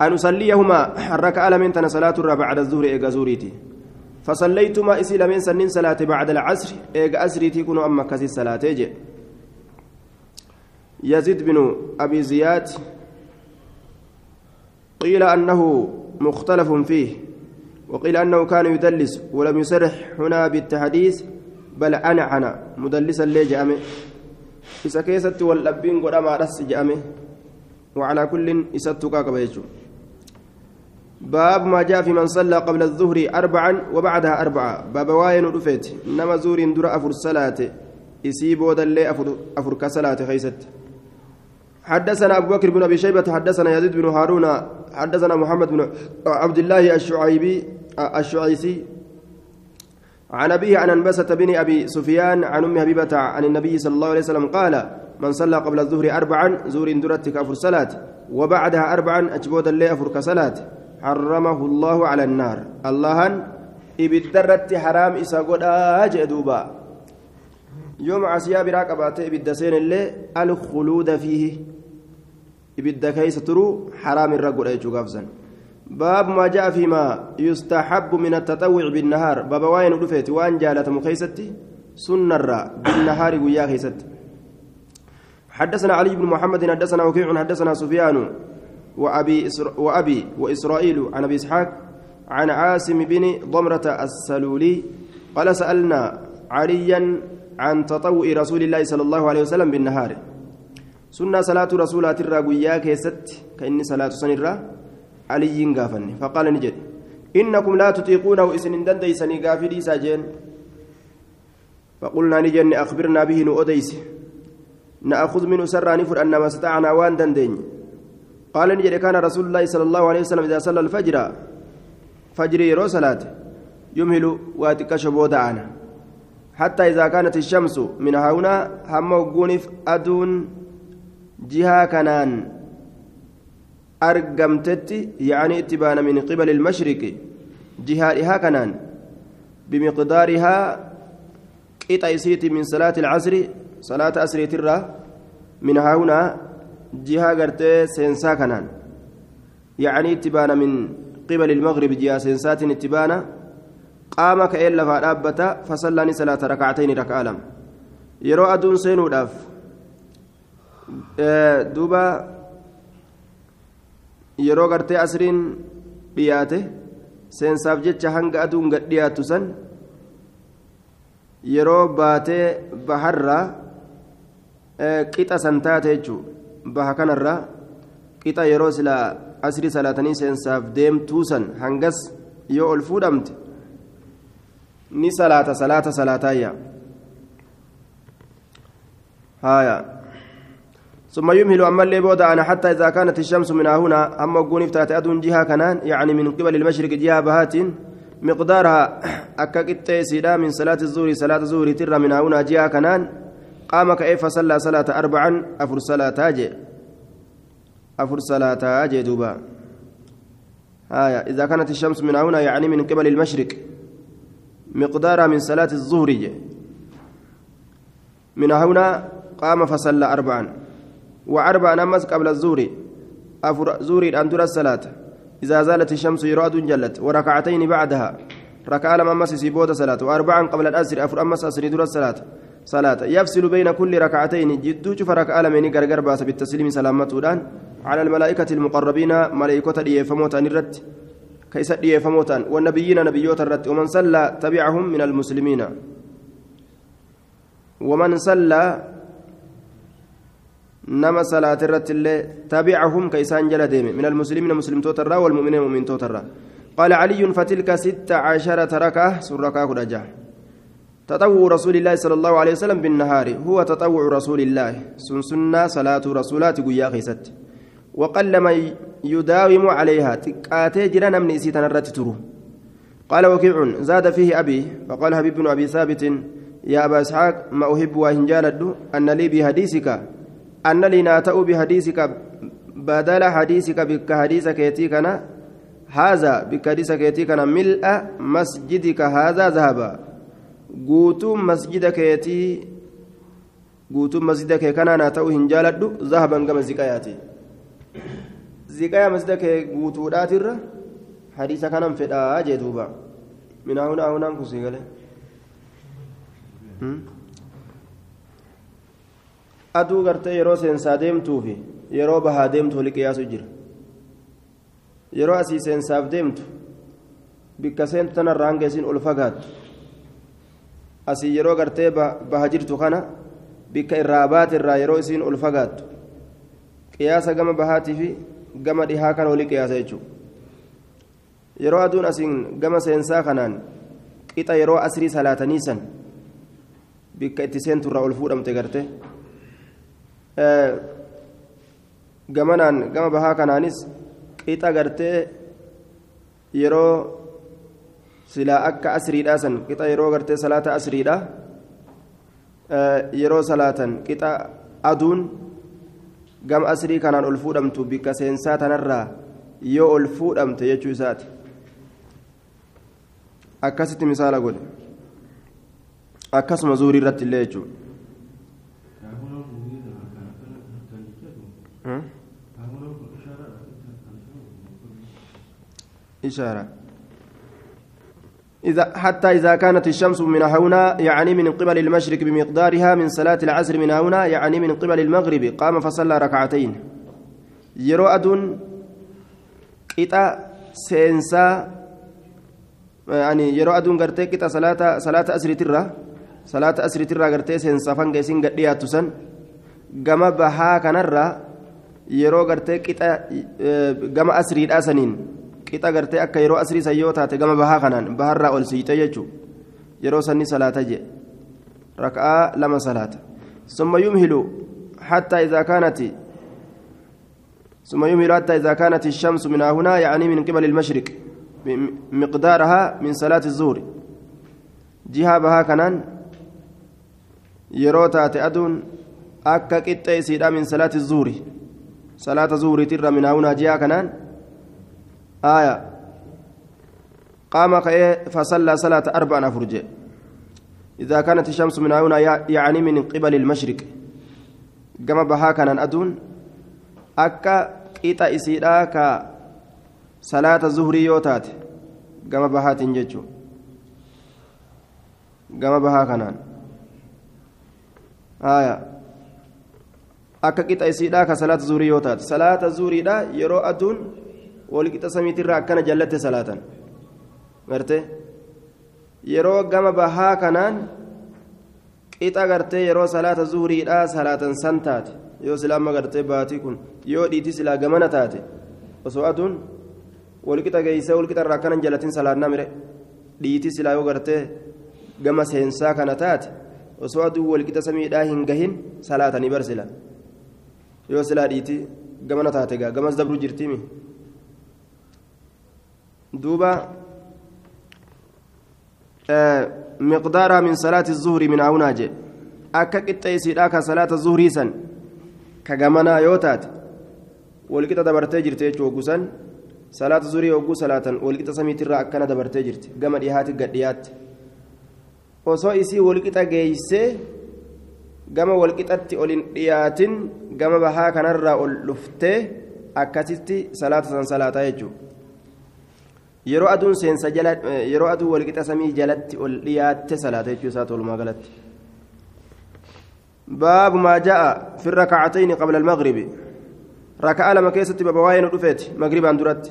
أن أصليهما الركعة لمن تنا صلاة بعد الظهر إيجا زوريتي؟ فصليتما إسي لمن سنين صلاة بعد العصر إيجا أسريتي كنوا أما كسي صلاة جي يزيد بن أبي زياد قيل أنه مختلف فيه وقيل أنه كان يدلس ولم يسرح هنا بالتحديث بل أنا أنا مدلسا لي جامي إذا كيست والأبين قد رس جامي وعلى كل إستوكا كبيجو باب ما جاء في من صلى قبل الظهر أربعا وبعدها أربعة. باب واين رفيت. نما زور در أفر الصلاة يسيبو دلي أفر, أفر كصلاة خيست. حدثنا أبو بكر بن أبي شيبة حدثنا يزيد بن هارون حدثنا محمد بن عبد الله الشعيبي الشعيسي. عن أبيه عن أنبسة بن أبي سفيان عن أم حبيبة عن النبي صلى الله عليه وسلم قال من صلى قبل الظهر أربعا زور درتك أفر صلاة. وبعدها أربعا أجبود اللي أفر كصلاة. حرمه الله على النار. الله إبدرت حرام إسا قد آجئ دوبا. يوم عسيا براك أبات إبدا سين اللي الخلود فيه. إبدا كيس ترو حرام الرقل أيجو قفزا باب ما جاء فيما يستحب من التطوع بالنهار. باب وين رفيت وان جالت مخيستي؟ سنة بالنهار ويا خيست. حدثنا علي بن محمد حدثنا وكيع حدثنا سفيان. وأبي إسر... وأبي وإسرائيل عن أبي إسحاق عن عاصم بن ضمرة السلولي قال سألنا عليا عن تطوع رسول الله صلى الله عليه وسلم بالنهار. سنة صلاة رسولات الراقوية كيست كإني صلاة سنرة علي قافني. فقال نجد إنكم لا تطيقونه إسن دنديسني قافلي ساجين فقلنا نجن أخبرنا به نؤديس. نأخذ منه سرا نفر أن ما استطعنا وان دندين. قال نجد كان رسول الله صلى الله عليه وسلم إذا صلى الفجر فجر يرو صلاة يمهل واتك شبودعنا حتى إذا كانت الشمس من هنا هم وقونف أدون جهة كنان. أرقمتت يعني اتبان من قبل المشرق جهادها كنان. بمقدارها قطع من صلاة العصر صلاة أسر ترى من هنا جهة قرتي سينسا كنان. يعني اتبان من قبل المغرب جهة سينسات اتبانا. قام كأن لفا دابتا فصلاني صلاة ركعتين ركعة لم يرو أدون سينو داف. دوبا yeroo gartee asriin dhiyaate seensaaf jecha hanga aduun gad dhiyaatu san yeroo baatee baharraa qixa san baha kanarraa qixa yeroo silaa asrii salaatanii seensaaf deemtuu hangas yoo ol fuudhamte ni salaata salaata salaataayya haaya. ثم يمهل أما اللي بودا أنا حتى إذا كانت الشمس من هنا أما قون افتات أدون جهة كنان يعني من قبل المشرق جهة بهات مقدارها أكاكت سيدا من صلاة الزور صلاة الزور تر من هنا جهة كنان قام كيف صلى صلاة أربعا؟ أفر صلاة أجي أفر صلاة أجي دوبا. آية إذا كانت الشمس من هنا يعني من قبل المشرق مقدارها من صلاة الظهر. من هنا قام فصلى أربعا. وأربع نمس قبل الزور أفر زوري أن ترى الصلاة. إذا زالت الشمس يراد جلت. وركعتين بعدها. ركع لما أمس سيبود صلاة. وأربعا قبل الأسر أفر أمس أسر ترى الصلاة. صلاة. يفصل بين كل ركعتين. جدو شوف ركع لمن غرغر باس بالتسليم سلامة على الملائكة المقربين ملائكة ديفموت أن الرت كيس ديفموت والنبيين نبيوت الرت ومن صلى تبعهم من المسلمين. ومن صلى نما صلاة الرت اللي تبعهم كيسان جل ديم من المسلمين مسلم توترا والمؤمنين مؤمن توترا. قال علي فتلك ست عشرة ركعة. سركا كرجا تطوع رسول الله صلى الله عليه وسلم بالنهار هو تطوع رسول الله. سنسنا صلاة رسولات قيا خيست. وقل من يداوم عليها تقاتي جرى من إسيتنا الرت قال وكيع زاد فيه أبي فقال حبيب بن أبي ثابت يا أبا إسحاق ما أحب وإن جالد؟ أن لي بحديثك أن لي ناتأ بحديثك بدل حديثك بك حديث كيتي كان هذا بك حديث كيتي كان ملء مسجدك هذا ذهبا. Guutuun masjida keetii guutuun masjida kee kanaan haa ta'u hin jaaladhu zahaban gama ziqayaati ziqaya masjida kee guutuudhaatirra hadiisa kanan fedhaa jee duuba minaa hunaa hunaan kun sii galee aduu gartee yeroo seensaa deemtuufi yeroo bahaa deemtu wali jira yeroo asii seensaaf deemtu bikka seentu tanarraa hanga ol fagaattu asii yeroo gartee baha jirtu kana bikka irraa baate irraa yeroo isiin ol fagaattu qiyaasa gama bahaatii fi gama dhihaa kana wali qiyaasa jechuudha yeroo aduun asiin gama seensaa kanaan qixa yeroo asrii salaatanii san bikka itti seenturraa ol fuudhamte garte gamanaan gama bahaa kanaanis qixa gartee yeroo silaa akka asriidhaa san qixa yeroo gartee salaata asriidha yeroo salaatan qixa aduun gama asrii kanaan ol fuudhamtu bikka seensaa tanarraa yoo ol fuudhamte jechuu isaati akkasitti misaala godhe akkasuma zuurii irratti illee jechuudha. إذا حتى إذا كانت الشمس من هنا يعني من قبل المشرق بمقدارها من صلاة العصر من هنا يعني من قبل المغرب قام فصلى ركعتين. يرو أدون قطع سينسا يعني يرو أدون قرتي قطع صلاة صلاة أسر ترى صلاة أسر ترى قرتي سينسا فنجسين قديها تسن قام بها كنرى يرو قرتي قطع قام أسري الأسنين qixa gartee akka yeroo asrii san yoo taate gama bahaa kanaan baharraa ol siite jechuun yeroo sanni salaata jee. Raka'aa lama salaata. Summa yumhilu حتى إذا كانت ثم يمهل حتى إذا كانت الشمس من هنا يعني من قبل المشرق مقدارها من صلاة الظهر جهة بها كنان تأدون أكا كتا من صلاة الظهر صلاة الظهر ترى من هنا جهة كنان آية. قام فصلى صلاة أربع فرج إذا كانت الشمس من هنا يعني من قبل المشرق. كما بها كان أدون. أكا قيتا إسيدا كا صلاة الظهر يوتات. كما بها تنججو. كما بها كانان. آية. akka qixa isiidhaa ka salaata zuurii yoo taate salaata zuuriidha yeroo aduun walqixa samiitirraa akkana jallatte salaatan garte yeroo gama bahaa kanaan qixa gartee yeroo salaata zuhuriidhaa salaatan san taate yoo sila amma gartee baatii kun yoo dhiiti silaa gamana taate osoo aduun walqixa geeysee walqixa irraa akkanan jallatin salaannaa mire dhiiti silaa yoo gartee gama seensaa kana taate osoo aduun walqixa samiidhaa hin gahin salaatanii barsila yoo silaa dhiiti gamana taate gaa gamas dabru jirtiimi دوبا آه مقدارها من صلاة الظهر من أوناجي أكا كتا يسيراك صلاة الظهر سن كجمنا يوتات ولكتا دبرتي جرتي وقوسن صلاة الظهر وقو صلاة ولكتا سميت الرا أكنا دبرتي جرتي جمع ديهات قديات osoo isii walqixa geeyse gama walqixatti ol hin dhiyaatin gama bahaa kanarraa ol dhuftee akkasitti salaata san salaataa jechuudha yeroo aduun seensa jala yeroo aduu walqixa samii jalatti ol dhiyaatte salaata jechuu isaa tolumaa galatti. باب ما جاء في الركعتين قبل المغرب ركعة لما كيست بابواين ودفت مغربا درت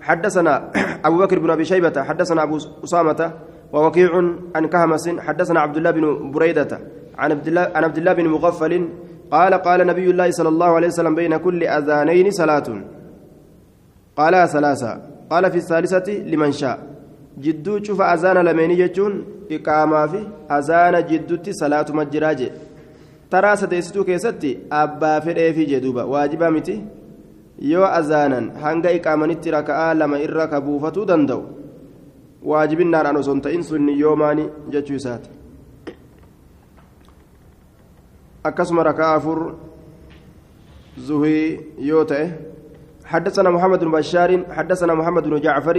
حدثنا أبو بكر بن أبي شيبة حدثنا أبو أسامة ووكيع عن كهمس حدثنا عبد الله بن بريدة عن عبد الله عن عبد الله بن مغفل قال قال نبي الله صلى الله عليه وسلم بين كل أذانين صلاة قال ثلاثة قال في الثالثة لمن شاء جدو شوف أذان لمن يجون إقامة في أذان جدوتي صلاة مجراج ترى ستيستو كيستي أبا فرئي في جدوبة واجبة متي yoo azaanan hanga iqaamanitti raka'aa lama irra ka buufatuu danda'u waajibinnaadhaan osoo hin ta'in sunni yoomaani jechuu isaati akkasuma raka'aa afur zuhii yoo ta'e حدثنا محمد بن بشار حدثنا محمد بن جعفر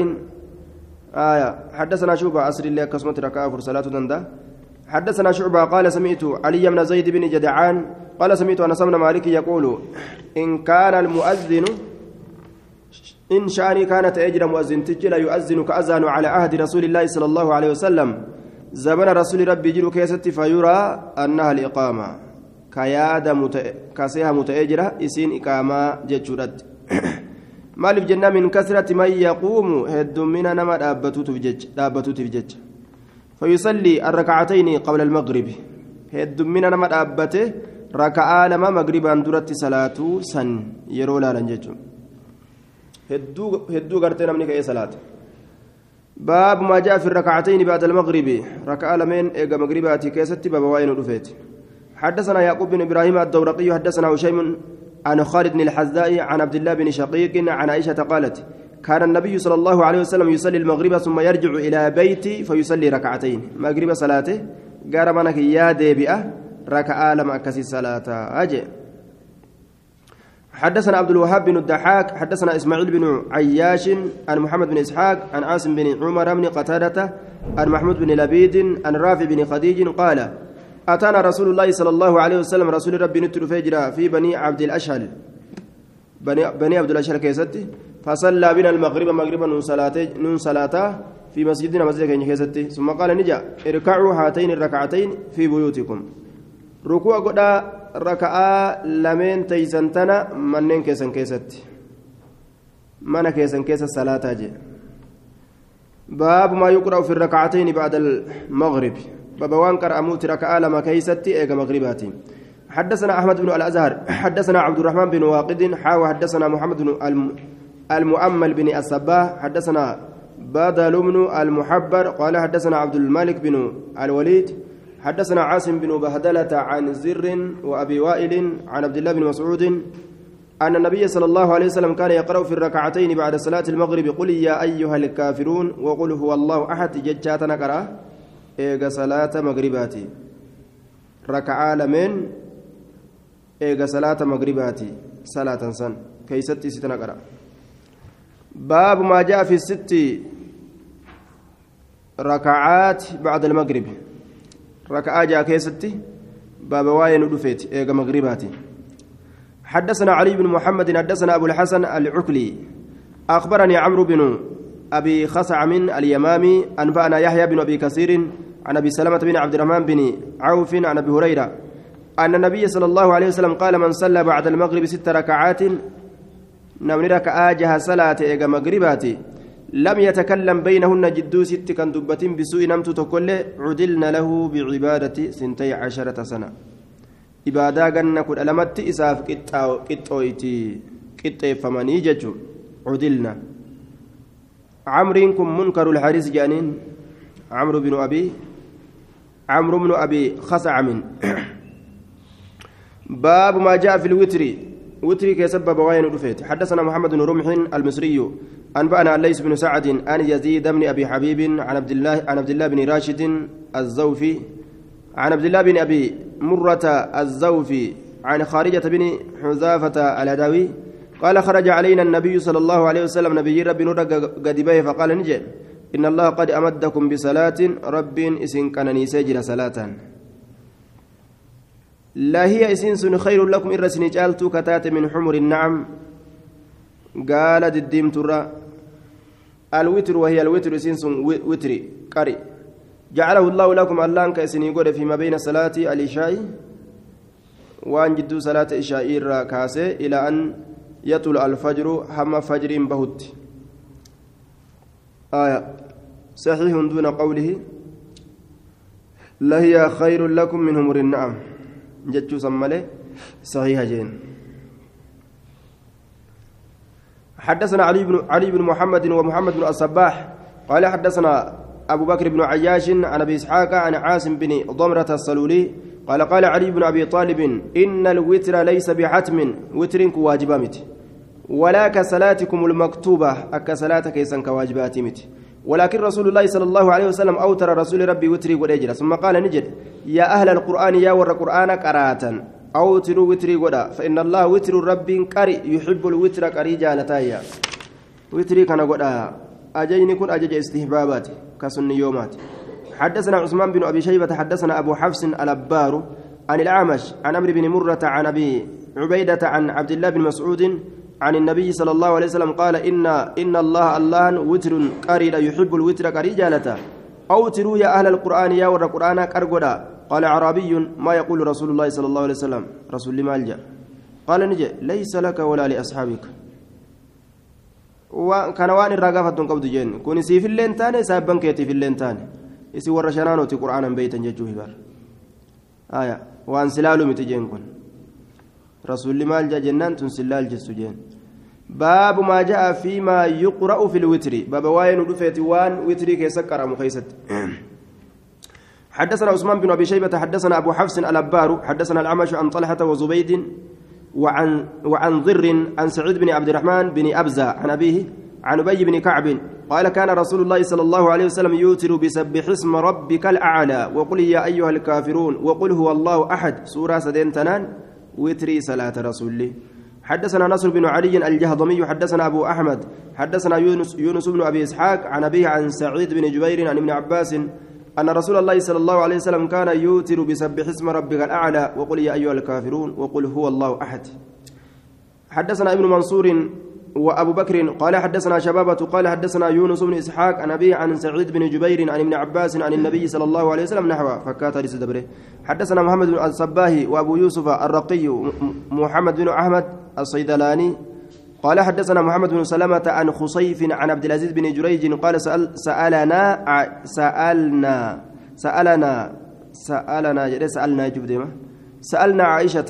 آية حدثنا شعبة أسر الله كسمة ركعة صلاة دندا. حدثنا شعبة قال سمعت علي بن زيد بن جدعان قال سمعت أنس بن مالك يقول إن كان المؤذن إن شأني كانت أجر مؤذن تجل يؤذن كأذان على عهد رسول الله صلى الله عليه وسلم. زمن رسول ربي جل كيست فيرى أنها الإقامة. كياد مت... كسيها متأجرة إسين إقامة جتشرت maaliif jennaa min kasrati man yaquumu heddummina nama dhaabbatuutiif jecha فيصلي الركعتين قبل المغرب هدمنا نما دابته ركعة لما مغربا درت صلاة سن يرو لا نججو هدو هدو غرتنا من كاي صلاة باب ما جاء في الركعتين بعد المغرب ركعة لمن ايغا مغرباتي كيستي باب واين دفيت حدثنا يعقوب بن ابراهيم الدورقي حدثنا هشيم عن خالد بن الحذاء عن عبد الله بن شقيق عن عائشة قالت كان النبي صلى الله عليه وسلم يصلي المغرب ثم يرجع إلى بيتي فيصلي ركعتين. مغرب صلاته قال منك يا ديبئة ركعة لما أكسي صلاة. أجي. حدثنا عبد الوهاب بن الضحاك حدثنا إسماعيل بن عياش عن محمد بن إسحاق عن عاصم بن عمر بن قتادة عن محمود بن لبيد عن رافع بن خديج قال أتانا رسول الله صلى الله عليه وسلم رسول ربي نتر فجرا في بني عبد الأشهل. بني, بني عبد الأشهل كيستي. فصلى بنا المغرب مغربا نون صلاة في مسجدنا مسجد كيستي. ثم قال نجا اركعوا هاتين الركعتين في بيوتكم. ركوع قد ركعة لمن تيسنتنا منين كيسن كيستي. من كيسن كيس الصلاة جي. باب ما يقرأ في الركعتين بعد المغرب. باب وان قرأموت ركعة لما كيستي إيجا مغرباتي حدثنا أحمد بن الأزهر حدثنا عبد الرحمن بن واقد حاوى حدثنا محمد بن المؤمل بن الصباح حدثنا بدل بن المحبر قال حدثنا عبد الملك بن الوليد حدثنا عاصم بن بهدلة عن زر وأبي وائل عن عبد الله بن مسعود أن النبي صلى الله عليه وسلم كان يقرأ في الركعتين بعد صلاة المغرب قل يا أيها الكافرون وقل هو الله أحد ججاتنا قرأ. إيجا صلاة مغرباتي ركعة لمن إيجا صلاة مغرباتي صلاة سن كيستي ستنا قرأ باب ما جاء في الست ركعات بعد المغرب ركعة جاء كيستي باب واين ودفيت إيجا مغرباتي حدثنا علي بن محمد حدثنا أبو الحسن العكلي أخبرني عمرو بن أبي خصعم اليمامي أنبأنا يحيى بن أبي كثير عن أبي سلمة بن عبد الرحمن بن عوف عن أبي هريرة أن النبي صلى الله عليه وسلم قال من صلى بعد المغرب ست ركعات نمني ركعة جها صلاة إيجا مغرباتي لم يتكلم بينهن جدو ست كان دبة بسوء نمت تكل عدلنا له بعبادة سنتي عشرة سنة. ibaadaa ganna kudha lamatti isaaf qixxooyti qixxeeffamanii jechuun cudilna camriin kun munkaru lxariis jedhaniin camru binu abii camru bnu abii khascamin baabu maa jaa fi lwitri وتري كسبب وين رفيت حدثنا محمد بن رمح المصري أنبأنا ليس بن سعد عن يزيد بن أبي حبيب عن عبد الله عن عبد الله بن راشد الزوفي عن عبد الله بن أبي مرة الزوفي عن خارجة بن حذافة الهدوي قال خرج علينا النبي صلى الله عليه وسلم نبي ربي نور قد فقال نجي. إن الله قد أمدكم بصلاة رب إسن كان سجل صلاة. لا هي إسن خير لكم إن رسن جالت كتات من حمر النعم. قال الديم ترى. الوتر وهي الوتر إسن وتري قري. جعله الله لكم اللان كأسني قد فيما بين صلاة العشاء وأن جدو صلاة العشاء كاسة إلى أن يطلع الفجر هم فجر بهت. آية. صحيح دون قوله لا هي خير لكم من همر النعم. جتشو سمالي صحيح جين. حدثنا علي بن علي بن محمد ومحمد بن الصباح قال حدثنا أبو بكر بن عياش عن أبي إسحاق عن عاصم بن ضمرة الصلولي قال قال علي بن أبي طالب إن الوتر ليس بحتم. وتر كواجبامت ولا كصلاتكم المكتوبة. أكصلاة كيسا كواجبات مت ولكن رسول الله صلى الله عليه وسلم أوتر رسول ربي وتري ودجر ثم قال نجد يا أهل القرآن يا ور القرآن قراءة. أوتروا وتري ودا فإن الله وتر ربي قري يحب الوتر قري جالتايا وتري كان ودا أجيني كن أجج استهبابات كسن يومات حدثنا عثمان بن أبي شيبة حدثنا أبو حفص الأبار عن الأعمش عن أمر بن مرة عن أبي عبيدة عن عبد الله بن مسعود عن النبي صلى الله عليه وسلم قال إن إن الله الله وتر قري يحب الوتر قري جالته أوتروا يا أهل القرآن يا ور القرآن كرغدا قال عربي ما يقول رسول الله صلى الله عليه وسلم. رسول الله مالجا قال نجي ليس لك ولا لأصحابك. kana waan irraa gaafattuun qabdu jeen kun siifillee hin taane saabban keetiifillee hin taane isi warra shanaanooti qur'aanan beeytan jechuu hibar aya waan silaalu miti jeen kun tun silaal jestu jeen baabu maa ja'a fiimaa yuqra'u fi lwitri baaba waa'ee nu dhufeeti waan witrii keessa qaramu keeysatti حدثنا عثمان بن أبي شيبة حدثنا أبو حفص الأبار حدثنا الأعمش عن طلحة وزبيد وعن وعن ضر عن سعيد بن عبد الرحمن بن أبزة عن أبيه عن أبي بن كعب قال كان رسول الله صلى الله عليه وسلم يوتر بسبح اسم ربك الأعلى. وقل يا أيها الكافرون وقل هو الله أحد. سورة سدين تنان. وتري صلاة رسوله حدثنا نصر بن علي الجهضمي حدثنا أبو أحمد حدثنا يونس, يونس بن أبي إسحاق عن أبيه عن سعيد بن جبير عن ابن عباس أن رسول الله صلى الله عليه وسلم كان يوتر بسبح اسم ربك الأعلى وقل يا أيها الكافرون وقل هو الله أحد. حدثنا ابن منصور وأبو بكر قال حدثنا شبابة قال حدثنا يونس بن إسحاق عن أبي عن سعيد بن جبير عن ابن عباس عن النبي صلى الله عليه وسلم نحوه. فكات دبره. حدثنا محمد بن الصباهي وأبو يوسف الرقي محمد بن أحمد الصيدلاني قال حدثنا محمد بن سلمة عن خصيف عن عبد العزيز بن جريج قال سأل سألنا سألنا سألنا سألنا سألنا جبدما سألنا عائشة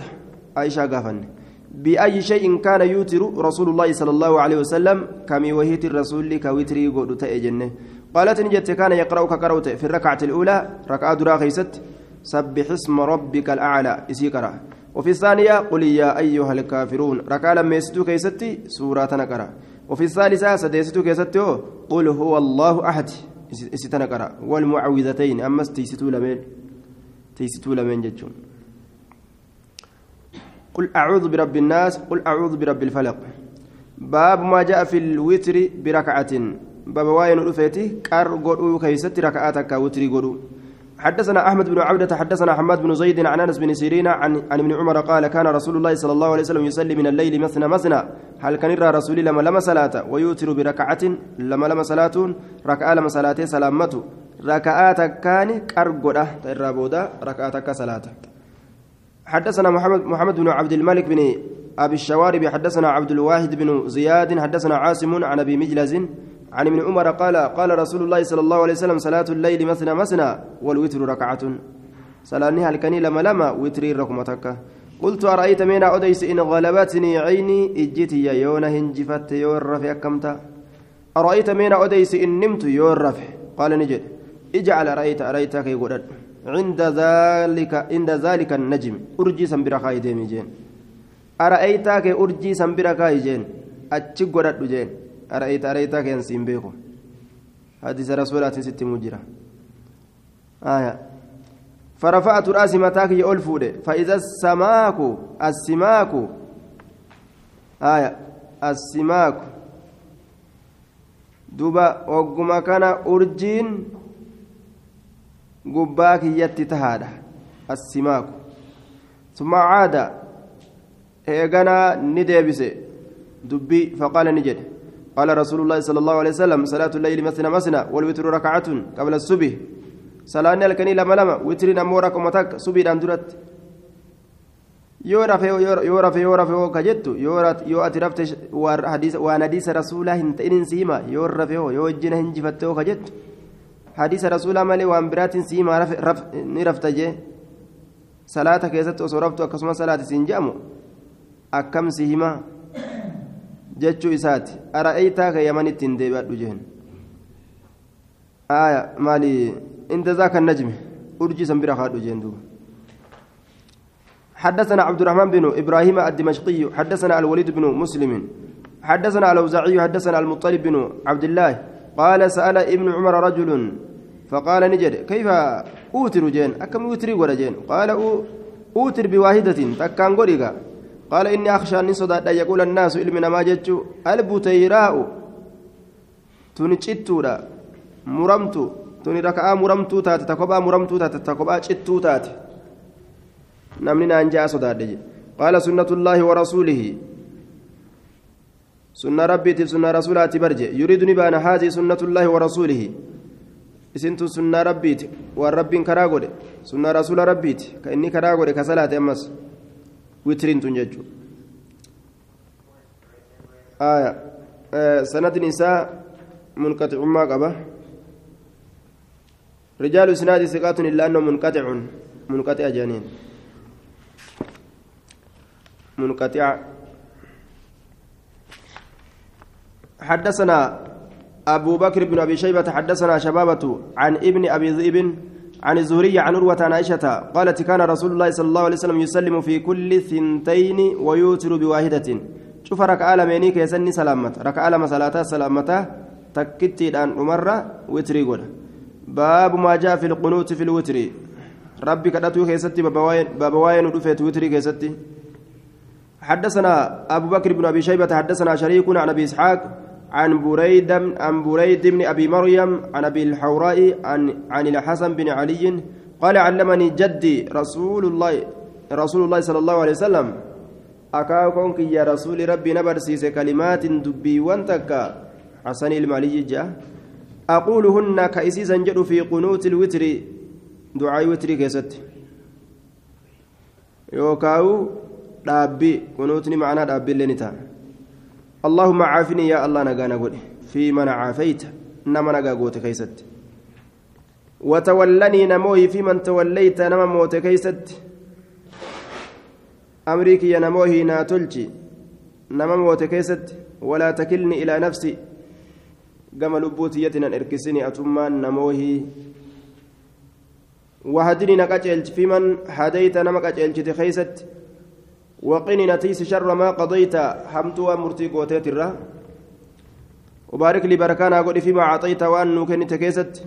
عائشة قافن بأي شيء كان يوتر رسول الله صلى الله عليه وسلم كم وهيت الرسول كوتري قد تأجنة. قالت نجت كان يقرأ كقرأت في الركعة الأولى ركعة درا خيست سبح اسم ربك الأعلى إسيكرا وفي الثانية قل يا أيها الكافرون ركعة لما يستو كيستي سورة نقرأ وفي الثالثة سديستو كيستي قل هو الله أحد إسيتنقرأ والمعوذتين أما تيستو لمن؟ تيستو لمن جتشون؟ قل أعوذ برب الناس قل أعوذ برب الفلق. باب ما جاء في الوتر بركعة. باب واين الأفيتي كار قدو كيست ركعاتك وتري قدو. حدثنا أحمد بن عبدة حدثنا حماد بن زيد عن أنس بن سيرين عن عن ابن عمر قال كان رسول الله صلى الله عليه وسلم يصلي من الليل مثنى مثنى. هل كان يرى رسولي لما لما صلاة؟ ويوتر بركعة لما لما صلاة ركعة لما صلاة سلامته. ركعاتك كان كار تيرى بودا ركعاتك صلاة. حدثنا محمد محمد بن عبد الملك بن أبي الشوارب حدثنا عبد الواحد بن زياد حدثنا عاصم عن أبي مجلز عن ابن عمر قال قال رسول الله صلى الله عليه وسلم صلاة الليل مثنى مثنى والوتر ركعة. صلاني هل كني لما لما وتري ركمتك قلت أرأيت من أديس إن غلبتني عيني إجتي يا يونا هنجفت يور رفع كمتا أرأيت من أديس إن نمت يور رفع قال نجد. اجعل أرأيت أرأيتك يقول عند ذلك عند ذلك النجم. أرجي سنبرا خايدين جين. أرأيتك أرجي سنبرا خايدين أتشي قرأت جين. أرأيت أرأيتك ينسين بيكم. حديث رسولات ست مجرى. آية. فرفعت رأسي متاك يقول فودي فإذا السماك السماك. آية. السماك. دوبا وقما أرجين gubbaa kiyyatti tahaadha assimaaku summa caada eeganaa ni deebise dubbii faqaala ni jedhe قال رسول الله صلى الله عليه وسلم صلاة الليل مثنى مثنى والوتر ركعة قبل الصبح صلاة الكني لما لما وتر نمورك متك صبي دندرت yoo rafe yoo rafe yoo rafe yoo kajettu yoo ati rafte waan hadiisa rasuulaa hin ta'inin siima yoo rafe yoo wajjina hin jifatte yoo kajettu jee salaata keessatti osoo raftu akkasuma salaati siin jedhamu akkam si himaa jechuu isaati ara'eeytaa ka yamanitti hin deebi'adhu jeen aya maali inda zaaka najmi urjii san bira kaadhu jeen duuba حدثنا عبد الرحمن بن إبراهيم الدمشقي حدثنا الوليد بن مسلم حدثنا الاوزاعي حدثنا المطلب بن عبد الله قال سأل ابن عمر رجل فقال نجد كيف أوتر جين؟ أكم أوتري ولا جين؟ قال أوتر بواحدة تكان غوريغا قال إني أخشى أن صدى يقول الناس علمنا ما جتشو البتيراء تنشتورا مرمتو تني ركعة مرمتو تات تكوبا مرمتو تات تكوبا شتو تات نمني نانجا صدى قال سنة الله ورسوله. سنة ربي سنة رسولات برجع يريدني بأن هذه سنة الله ورسوله isintu sunnaa rabbiiti waan rabbiin karaa godhe sunnaa rasuula rabbiiti ka inni karaa godhe ka salaate ammas witiriin tun jechuudha sanadin isaa munqaxicummaa qaba رجال إسناد ثقات إلا أنه منقطع منقطع جانين منقطع حدثنا أبو بكر بن أبي شيبة حدثنا شبابة عن ابن أبي ذئب عن الزهري عن عروة عن عائشة قالت كان رسول الله صلى الله عليه وسلم يسلم في كل ثنتين ويوتر بواحدة. شوف ركعة لميني كيسني سلامة. ركعة لما صلاة سلامة تكتي الآن أمرة وتري قول باب ما جاء في القنوت في الوتر. ربي كدتو كيستي بابا واين ودفت وتري كيستي حدثنا أبو بكر بن أبي شيبة حدثنا شريك عن أبي إسحاق عن بريد عن بريد بن أبي مريم عن أبي الحوراء عن عن الحسن بن علي قال علمني جدي رسول الله رسول الله صلى الله عليه وسلم. أكاكم يا رسول ربي نبرسيس كلمات دبي وانتكا حسن المالي جاء أقولهن كأسيسا جد في قنوت الوتر. دعاء وتر كيست. يوكاو دابي قنوتني معنا دابي اللي نتا. اللهم عافني يا الله نغانا غودي في من عافيت نما نغا غوت كيست وتولني نموي في من توليت نما موت كيست أمريكي يا نموي ناتلجي نما موت كيست ولا تكلني إلى نفسي lubbuutiyyatin an erkisini atummaan namoohii. وهدني نقاچلت في من هديت نما قاچلت خيست وقني نتيس شر ما قضيت حمت ومرتي قوتيت الرا. وبارك لي بركانا قولي فيما أعطيت وأن نكنت كيست.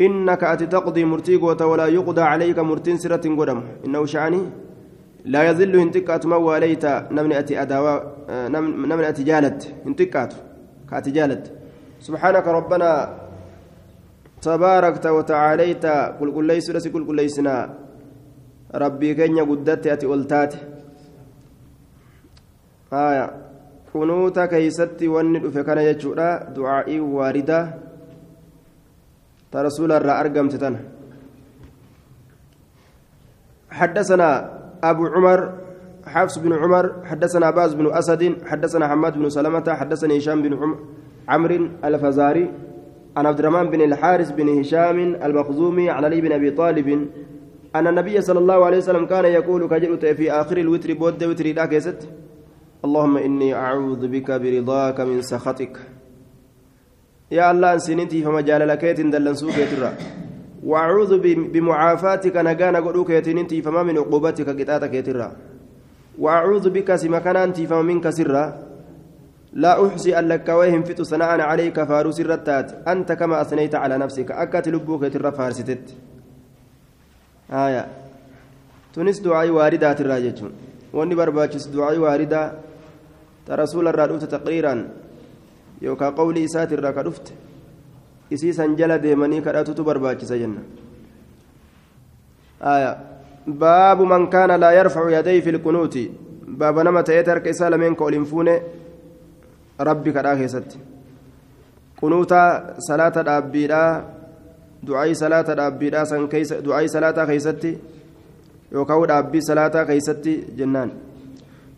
إنك أتتقضي مرتي قوت ولا يقضى عليك مرتين سرة قدم. إنه شعني لا يذل هنتكات ما وليت نمن أتي أداوا نمن أتي جالت. هنتكات كأتي جالت. سبحانك ربنا تباركت وتعاليت. قل قل ليس لسي قل ليسنا. ربي كن قدت أتي ألتات آية كنوتا كيستي وني فكان يجورا دعائي واردة ترسول الرا أرقم تتن حدثنا أبو عمر حفص بن عمر حدثنا باز بن أسد حدثنا حماد بن سلمة حدثنا هشام بن عمر عمرو الفزاري عن عبد الرحمن بن الحارث بن هشام المخزومي عن علي بن ابي طالب ان النبي صلى الله عليه وسلم كان يقول كجلت في اخر الوتر بود وتر لا كيست اللهم إني أعوذ بك برضاك من سخطك. يا الله انسنتي فما جال لكيت دلنسو كيترا. وأعوذ بمعافاتك نجانا قلوك يتنتي فما من عقوبتك قطاتك يترا وأعوذ بك سمكنانتي فما منك سرا. لا أحصي لك وهم فت ثناء عليك فاروس الرتات. أنت كما أثنيت على نفسك. أكت لبوك ترى فارستت. آية. تونس دعاء واردات الراجج واني برباچس دعاء واردة. رسول الرادوت تقريرا يوكا قولي إسات الراكا دفت إسي سنجل ديمني كراتو برباچس جنة آية باب من كان لا يرفع يديه في القنوت باب نما تيتر كيسال من قول فونه rabbi kadhaa keessatti kunuuta salaata dhaabbiidhaa du'aayi salaata dhaabbiidhaa san keessa du'aayi salaataa keessatti yookaan dhaabbii salaataa keessatti jennaan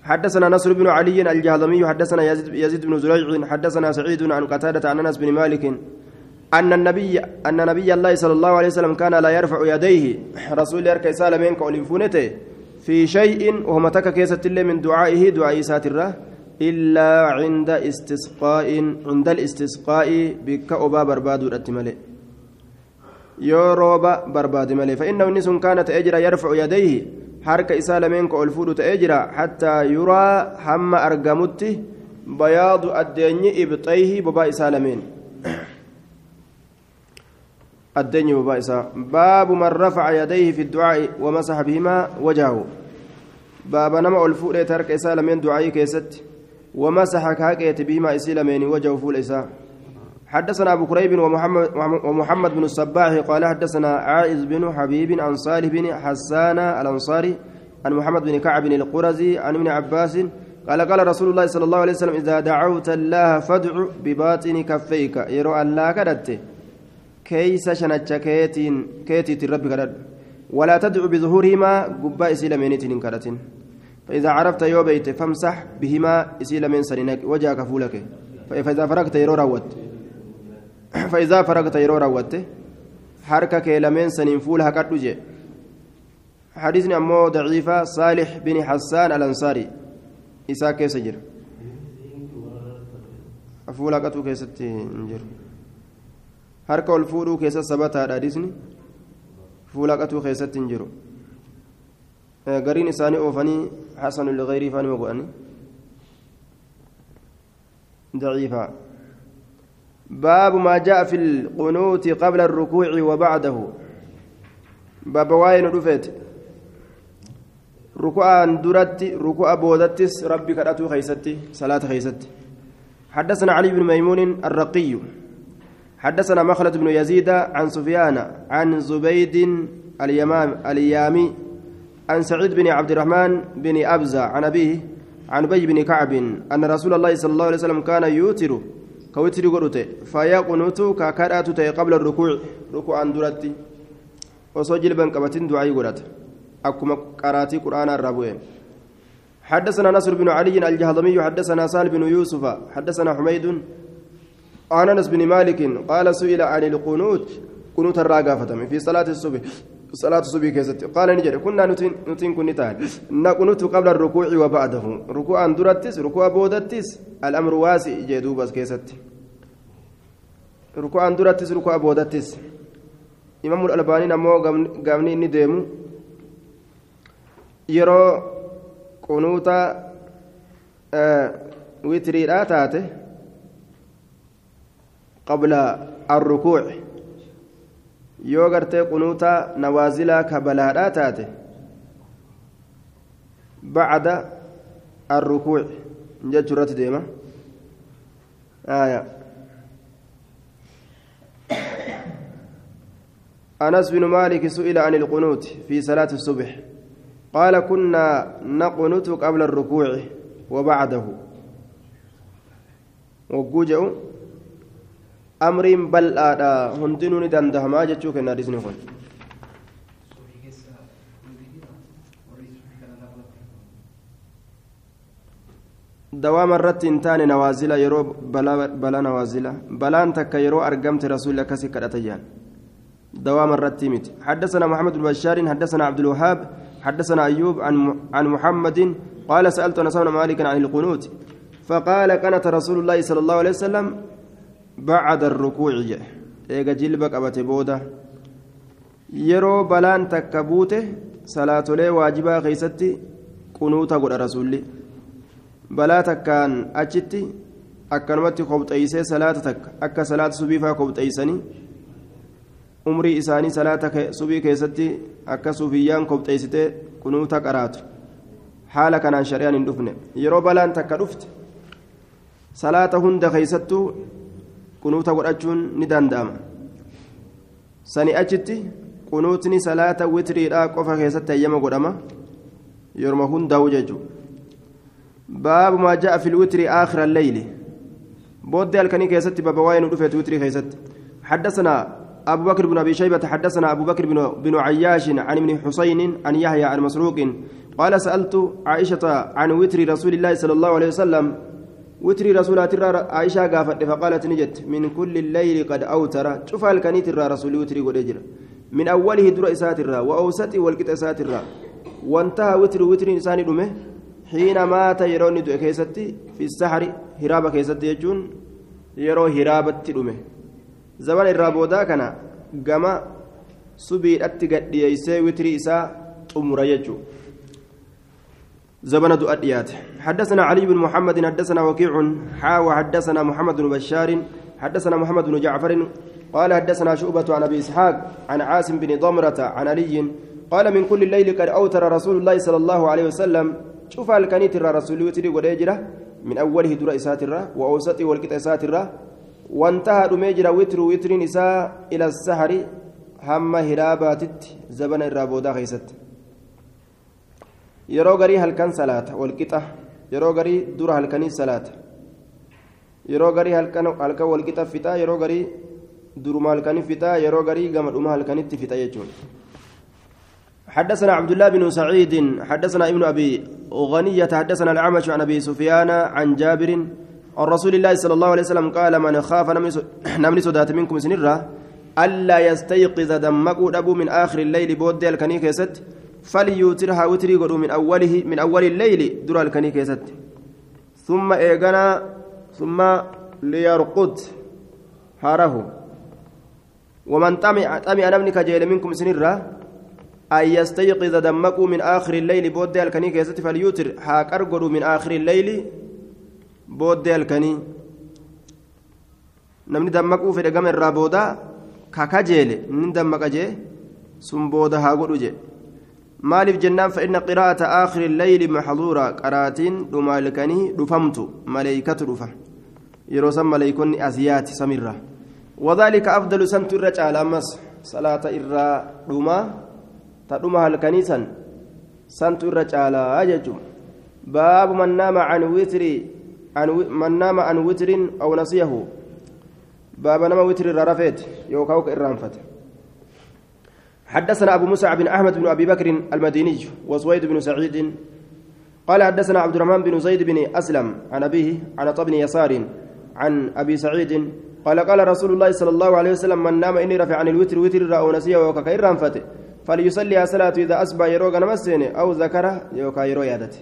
حدثنا نصر بن علي الجهضمي حدثنا يزيد, يزيد بن زريع حدثنا سعيد عن قتادة عن أنس بن مالك أن النبي أن نبي الله صلى الله عليه وسلم كان لا يرفع يديه. رسول يركع سالمين كولفونته في شيء وهم تك كيسة من دعائه دعاء ساتره إلا عند استسقاء عند الاستسقاء بك أبا برباد الأتمالي يوروبا برباد مالي فإنه نس كانت أجرى يرفع يديه حركة إسالمين كألفود تأجرى حتى يرى هم أرقمت بياض الدنيا إبطيه ببا إسالمين الدنيا ببا إسا باب من رفع يديه في الدعاء ومسح بهما وجهه باب نما ألفود ترك إسالمين دعائي كيست ومسح كاكيت بهما إسلامين وجهه فول إساء حدثنا أبو كريب ومحمد, ومحمد بن الصباح قال حدثنا عائز بن حبيب عن صالح بن حسان الأنصاري عن محمد بن كعب القرزي عن ابن عباس قال قال رسول الله صلى الله عليه وسلم إذا دعوت الله فادع بباطن كفيك. يرى الله كدت. كيس شنتش كيتين كيتي الرب كدت. ولا تدعو بظهورهما قباء إسلامين كدتين فإذا عرفت يو بيت فامسح بهما إسيل من سنينك وجهك فولك. فإذا فرغت يرو روت. فإذا فرغت يرو روت حركك لمن سنين فولها كدوجي حديثني أمو ضعيفة صالح بن حسان الأنصاري إساء كيف سجر فولا كتو كيست نجر حركة الفولو كيست سبتها حديثني فولا كتو كيست نجرو gariin isaanii oofanii لغيره فاني مقواني ضعيفة باب ما جاء في القنوت قبل الركوع وبعده. باب واين رفت ركوعا درت ركوع بودتس ربي كراتو خيستي صلاة خيستي حدثنا علي بن ميمون الرقي. حدثنا مخلد بن يزيد عن سفيان عن زبيد اليمام اليامي عن سعيد بن عبد الرحمن بن أبزة عن أبيه عن أبي بن كعب أن رسول الله صلى الله عليه وسلم كان يوتر كوتر قرته فيقنط ككرات قبل الركوع ركوعا درتي وسجل بن كبتين دعاء قرات أكما قراتي قرآن الربوين حدثنا نصر بن علي الجهضمي حدثنا سال بن يوسف حدثنا حميد عن انس بن مالك قال سئل عن القنوت قنوت الراقافة في صلاة الصبح صلاة الصبح كيست قال نجد كنا نتين نتين كنتان نقنوت قبل الركوع وبعده. ركوعا درتس ركوع بودتس. الأمر واسع. جدوبس كيست ركوعا درتس ركوع بودتس. إمام الألباني نمو قامني إني ديمو يرو آه وتريدها تاته. قبل الركوع. Yoo gartee qunuuta nawaazilaa kabalaadhaa taate bacda arrukuuc jechuu irratti deema أنس بن مالك سئل عن القنوت في صلاة الصبح قال كنا نقنت قبل الركوع وبعده وجوجه amriin bal'aadha hundinuu ni dandahamaa jechuu kenna hadisni kun dawaama irratti hin taane nawaazila yeroo balaa nawaazila balaan takka yeroo argamte rasuulli akkasi kadhata jaan دوام الرتيمت حدثنا محمد بن بشار حدثنا عبد الوهاب حدثنا أيوب عن عن محمد قال سألت أنس بن مالك عن القنوت فقال كانت رسول الله صلى الله عليه وسلم بعد الركوع eega jilba qabate booda yeroo balaan takka buute salaatolee waajibaa keeysatti qunuuta godha rasulli balaa takkaan achitti akkanumatti kobxeeysee salaata takka akka salaata subiifaa kobxeeysanii umrii isaanii salaata subii keessatti akka suufiyyaan kobxeeysitee qunuuta qaraatu haala kanaan shari'aan hin dhufne yeroo balaan takka dhufte salaata hunda keeysattuu qunuuta godhachuun ni danda'ama sani achitti qunuutni salaata witriidhaa qofa keessatti hayyama godhama yeroma hundaa'u jechuudha baabu maa ja'a fil witri aakhira alleyli booddee halkanii keessatti baba waa'ee nu dhufeetu witrii keessatti حدثنا أبو بكر بن أبي شيبة حدثنا أبو بكر بن, بن عياش عن ابن حسين عن يحيى عن مسروق قال سألت عائشة عن وتر رسول الله صلى الله عليه وسلم وتري رسولات الرا عائشة قافت فقالت نجت من كل الليل قد أوتر. شوف الكنيت الرا رسول وتري قد من أوله در إسات الرا وأوسطه والقط إسات الرا وانتهى وتر وتر إنسان دمه حين مات يرون دو كيستي في السحر هرابة كيستي يجون يرو هرابة دمه زمان الرابودا كان قما سبي أتقد يسي وتري إسا أمر يجو. زبن الأديات. حدثنا علي بن محمد حدثنا وكيع حا وحدثنا محمد بن بشار حدثنا محمد بن جعفر قال حدثنا شعبة عن أبي إسحاق عن عاصم بن ضمرة عن علي قال من كل الليل قد أوتر رسول الله صلى الله عليه وسلم. شوف الكنيت الرسول وتري وديجرة من أوله در إساترة وأوسطه والكت إساترة وانتهى دميجرة وتر وتر نساء إلى السحر هم هراباتت زبن الرابودا خيست. Yeroo garii halkan salaata walqixa yeroo garii dura halkanii salaata yeroo garii halkan walqixa fixaa yeroo garii duruma halkanii fixaa yeroo garii gama dhuma halkanitti fixa jechuudha حدثنا عبد الله بن سعيد حدثنا ابن ابي غنية حدثنا الأعمش عن ابي سفيان عن جابر عن رسول الله صلى الله عليه وسلم قال من خاف namni sodaate منكم isin irraa ألا يستيقظ dammaquu dhabuu من آخر الليل booda halkanii keessatti فليوترها witrii godhu من أوله من أول الليل dura halkanii keessatti ثم eegana ثم ليرقد هاره. ومن طمع طمع نمني كجيل منكم سنرة أن يستيقظ دمكو من آخر الليل بود الكني كيست فليوتر هاكر قدو من آخر الليل بود الكني namni dammaquu fedhe gama irraa booda kakajeele ni dammaqa jee sun booda maaliif jennaan fa'inna qiraa'ata aakhiri leyli maxduura qaraatiin dhumaalkanii dhufamtu maleeykatu dhufa yeroo san maleeykonni asiyaati samirra wadaalika afdalu santu irra caala ammas salaata irraa dhumaa ta dhuma halkanii san santu irra caalaa jechuun baabu man naama can witri man naama an witrin aw baaba nama witri irra rafeet yookaan ka irraanfate حدثنا أبو مسعب بن أحمد بن أبي بكر المديني وسويد بن سعيد. قال حدثنا عبد الرحمن بن زيد بن أسلم عن أبيه عن طبن يسار عن أبي سعيد. قال قال رسول الله صلى الله عليه وسلم من نام إني رفع عن الوتر وتر أو نسيه وككير رانفته فليصلي صلاة إذا أصبح يروق نمسين أو ذكره يوكا يادته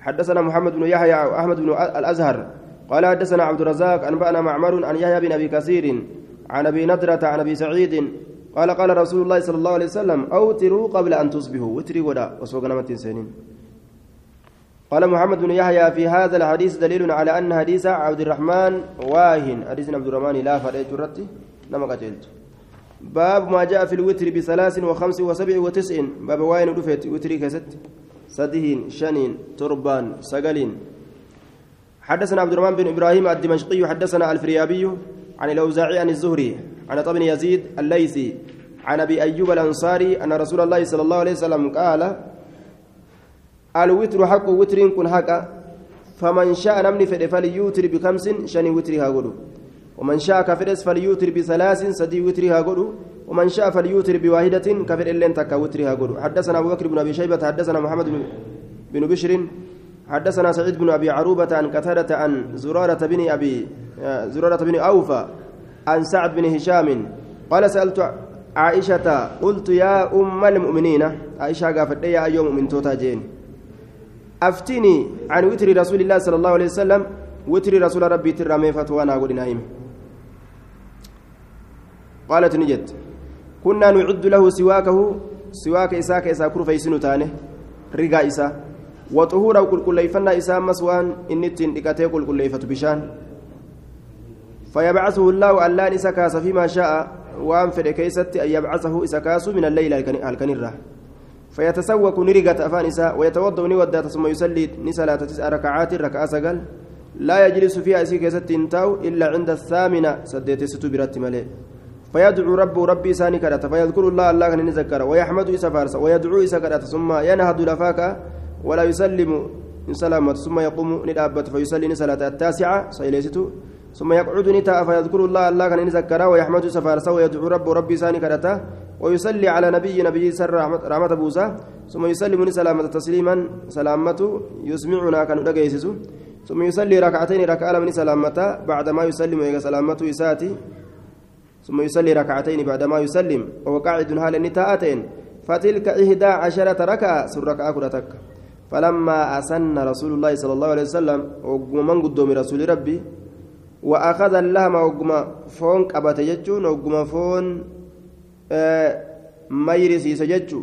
حدثنا محمد بن يحيى أحمد بن الأزهر. قال حدثنا عبد الرزاق أنبأنا معمر عن يحيى بن أبي كثير عن أبي نضرة عن أبي سعيد قال قال رسول الله صلى الله عليه وسلم أوتروا قبل أن تصبحوا. وتري ودا وسوق نمت سنين. قال محمد بن يحيى في هذا الحديث دليل على أن حديث عبد الرحمن واهن. حديث عبد الرحمن لا فرق جرتي نما قتلت. باب ما جاء في الوتر بثلاث وخمس وسبع وتسع. باب واين رفت وتري كست. سدهين شنين تربان سقلين. حدثنا عبد الرحمن بن إبراهيم الدمشقي حدثنا الفريابي عن الأوزاعي عن الزهري. عن طبن يزيد الليثي عن أبي أيوب الأنصاري أن رسول الله صلى الله عليه وسلم قال الوتر حق witriin kun haqa فمن شاء namni fedhe فليوتر بخمس shanii witrii haa godhu. ومن شاء kan fedhes فليوتر بثلاث sadii witrii haa godhu. ومن شاء فليوتر بواحدة kan fedhellee tokko witrii haa godhu. حدثنا أبو بكر بن أبي شيبة حدثنا محمد بن بشر حدثنا سعيد بن أبي عروبة عن قتادة عن زرارة بن أبي زرارة بن أوفى عن سعد بن هشام قال سألت عائشة قلت يا أم المؤمنين عائشة قافت يا أيوم من توتا جين. أفتني عن وتر رسول الله صلى الله عليه وسلم. وتر رسول ربي ترمي فتوانا أقول نايم قالت نجد كنا نعد له سواكه. سواك إساك إسا كرفي سنتانه رقا إسا. وطهورا كل كليفنا إسا مسوان. إنتين إكاتي كل كليفة بشان. فيبعثه الله ألان إسا كاس فيما شاء وأن في كيست أن يبعثه إسا كاس من الليل الكنرة فيتسوق نرقة أفان ويتوضأ نودات ثم يصلي نسلا تسع ركعات ركعة سقل لا يجلس فيها إسي كيست إلا عند الثامنة سديت ستبرت ملئ فيدعو رب ربي ساني كرات. فيذكر الله الله كان نذكر ويحمد إسا فارس. ويدعو إسا ثم ينهض لفاك. ولا يسلم سلامة. ثم يقوم ندابت فيصلي صلاة التاسعة. سيليستو. ثم يقعد نتاء فيذكر الله الله كان نذكر ويحمد إسا فارس ويدعو رب ربي ساني كرات ويصلي على نبي نبي سر رحمة بوسى ثم يسلم سلامة تسليما سلامة يسمعنا كان دقيسسو ثم يصلي ركعتين ركعة من سلامة بعدما يسلم سلامة إساتي ثم يصلي ركعتين بعدما يسلم وهو قاعد حال النتاءتين فتلك إحدى عشرة ركعة سر ركعة كرتك. فلما أسن رسول الله صلى الله عليه وسلم ومن قدوم رسول ربي وأخذ اللهم وقم فون قبت جتشون وقم فون آه ميرسي سجتشو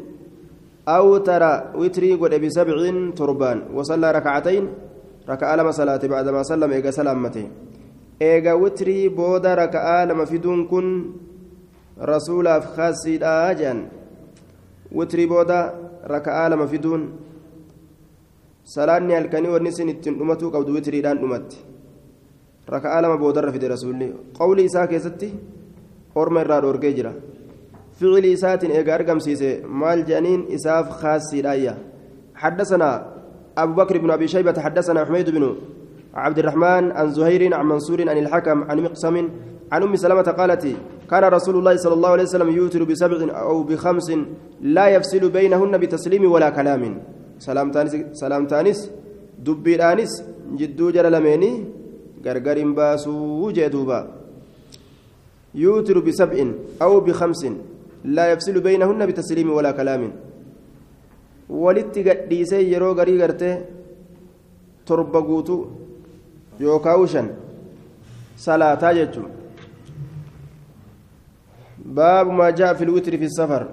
أو ترى وتري قد بسبع تربان وصلى ركعتين ركعة لما صلاة بعدما سلم إيقا سلامتين eega witrii booda raka'aa lama fiduun kun rasuulaaf khasiidha jedhan witrii booda raka'aa lama fiduun salaanni halkanii wanni isin ittiin dhumatuu qabdu witriidhaan dhumatti raka'aa lama boodarra fide rasuulli. Qawli isaa keessatti orma irraa dhoorgee jira. Ficili isaatiin eega argamsiise maal jedhaniin isaaf khasiidhaayya حدثنا أبو بكر بن أبي شيبة حدثنا حميد بن عبد الرحمن عن زهير عن منصور عن الحكم عن مقسم عن ام سلمة قالت كان رسول الله صلى الله عليه وسلم يوتر بسبع أو بخمس لا يفصل بينهن بتسليم ولا كلام سلام تانس سلام تانس دبي دانس جدو جرى لميني غرغر باسو جدوبا يوتر بسبع أو بخمس لا يفصل بينهن بتسليم ولا كلام ولت قديسي يرو غري غرته torba guutuu yookaan shan salaataa jechuun. Baabu maa jaa fi lwitri fi safar.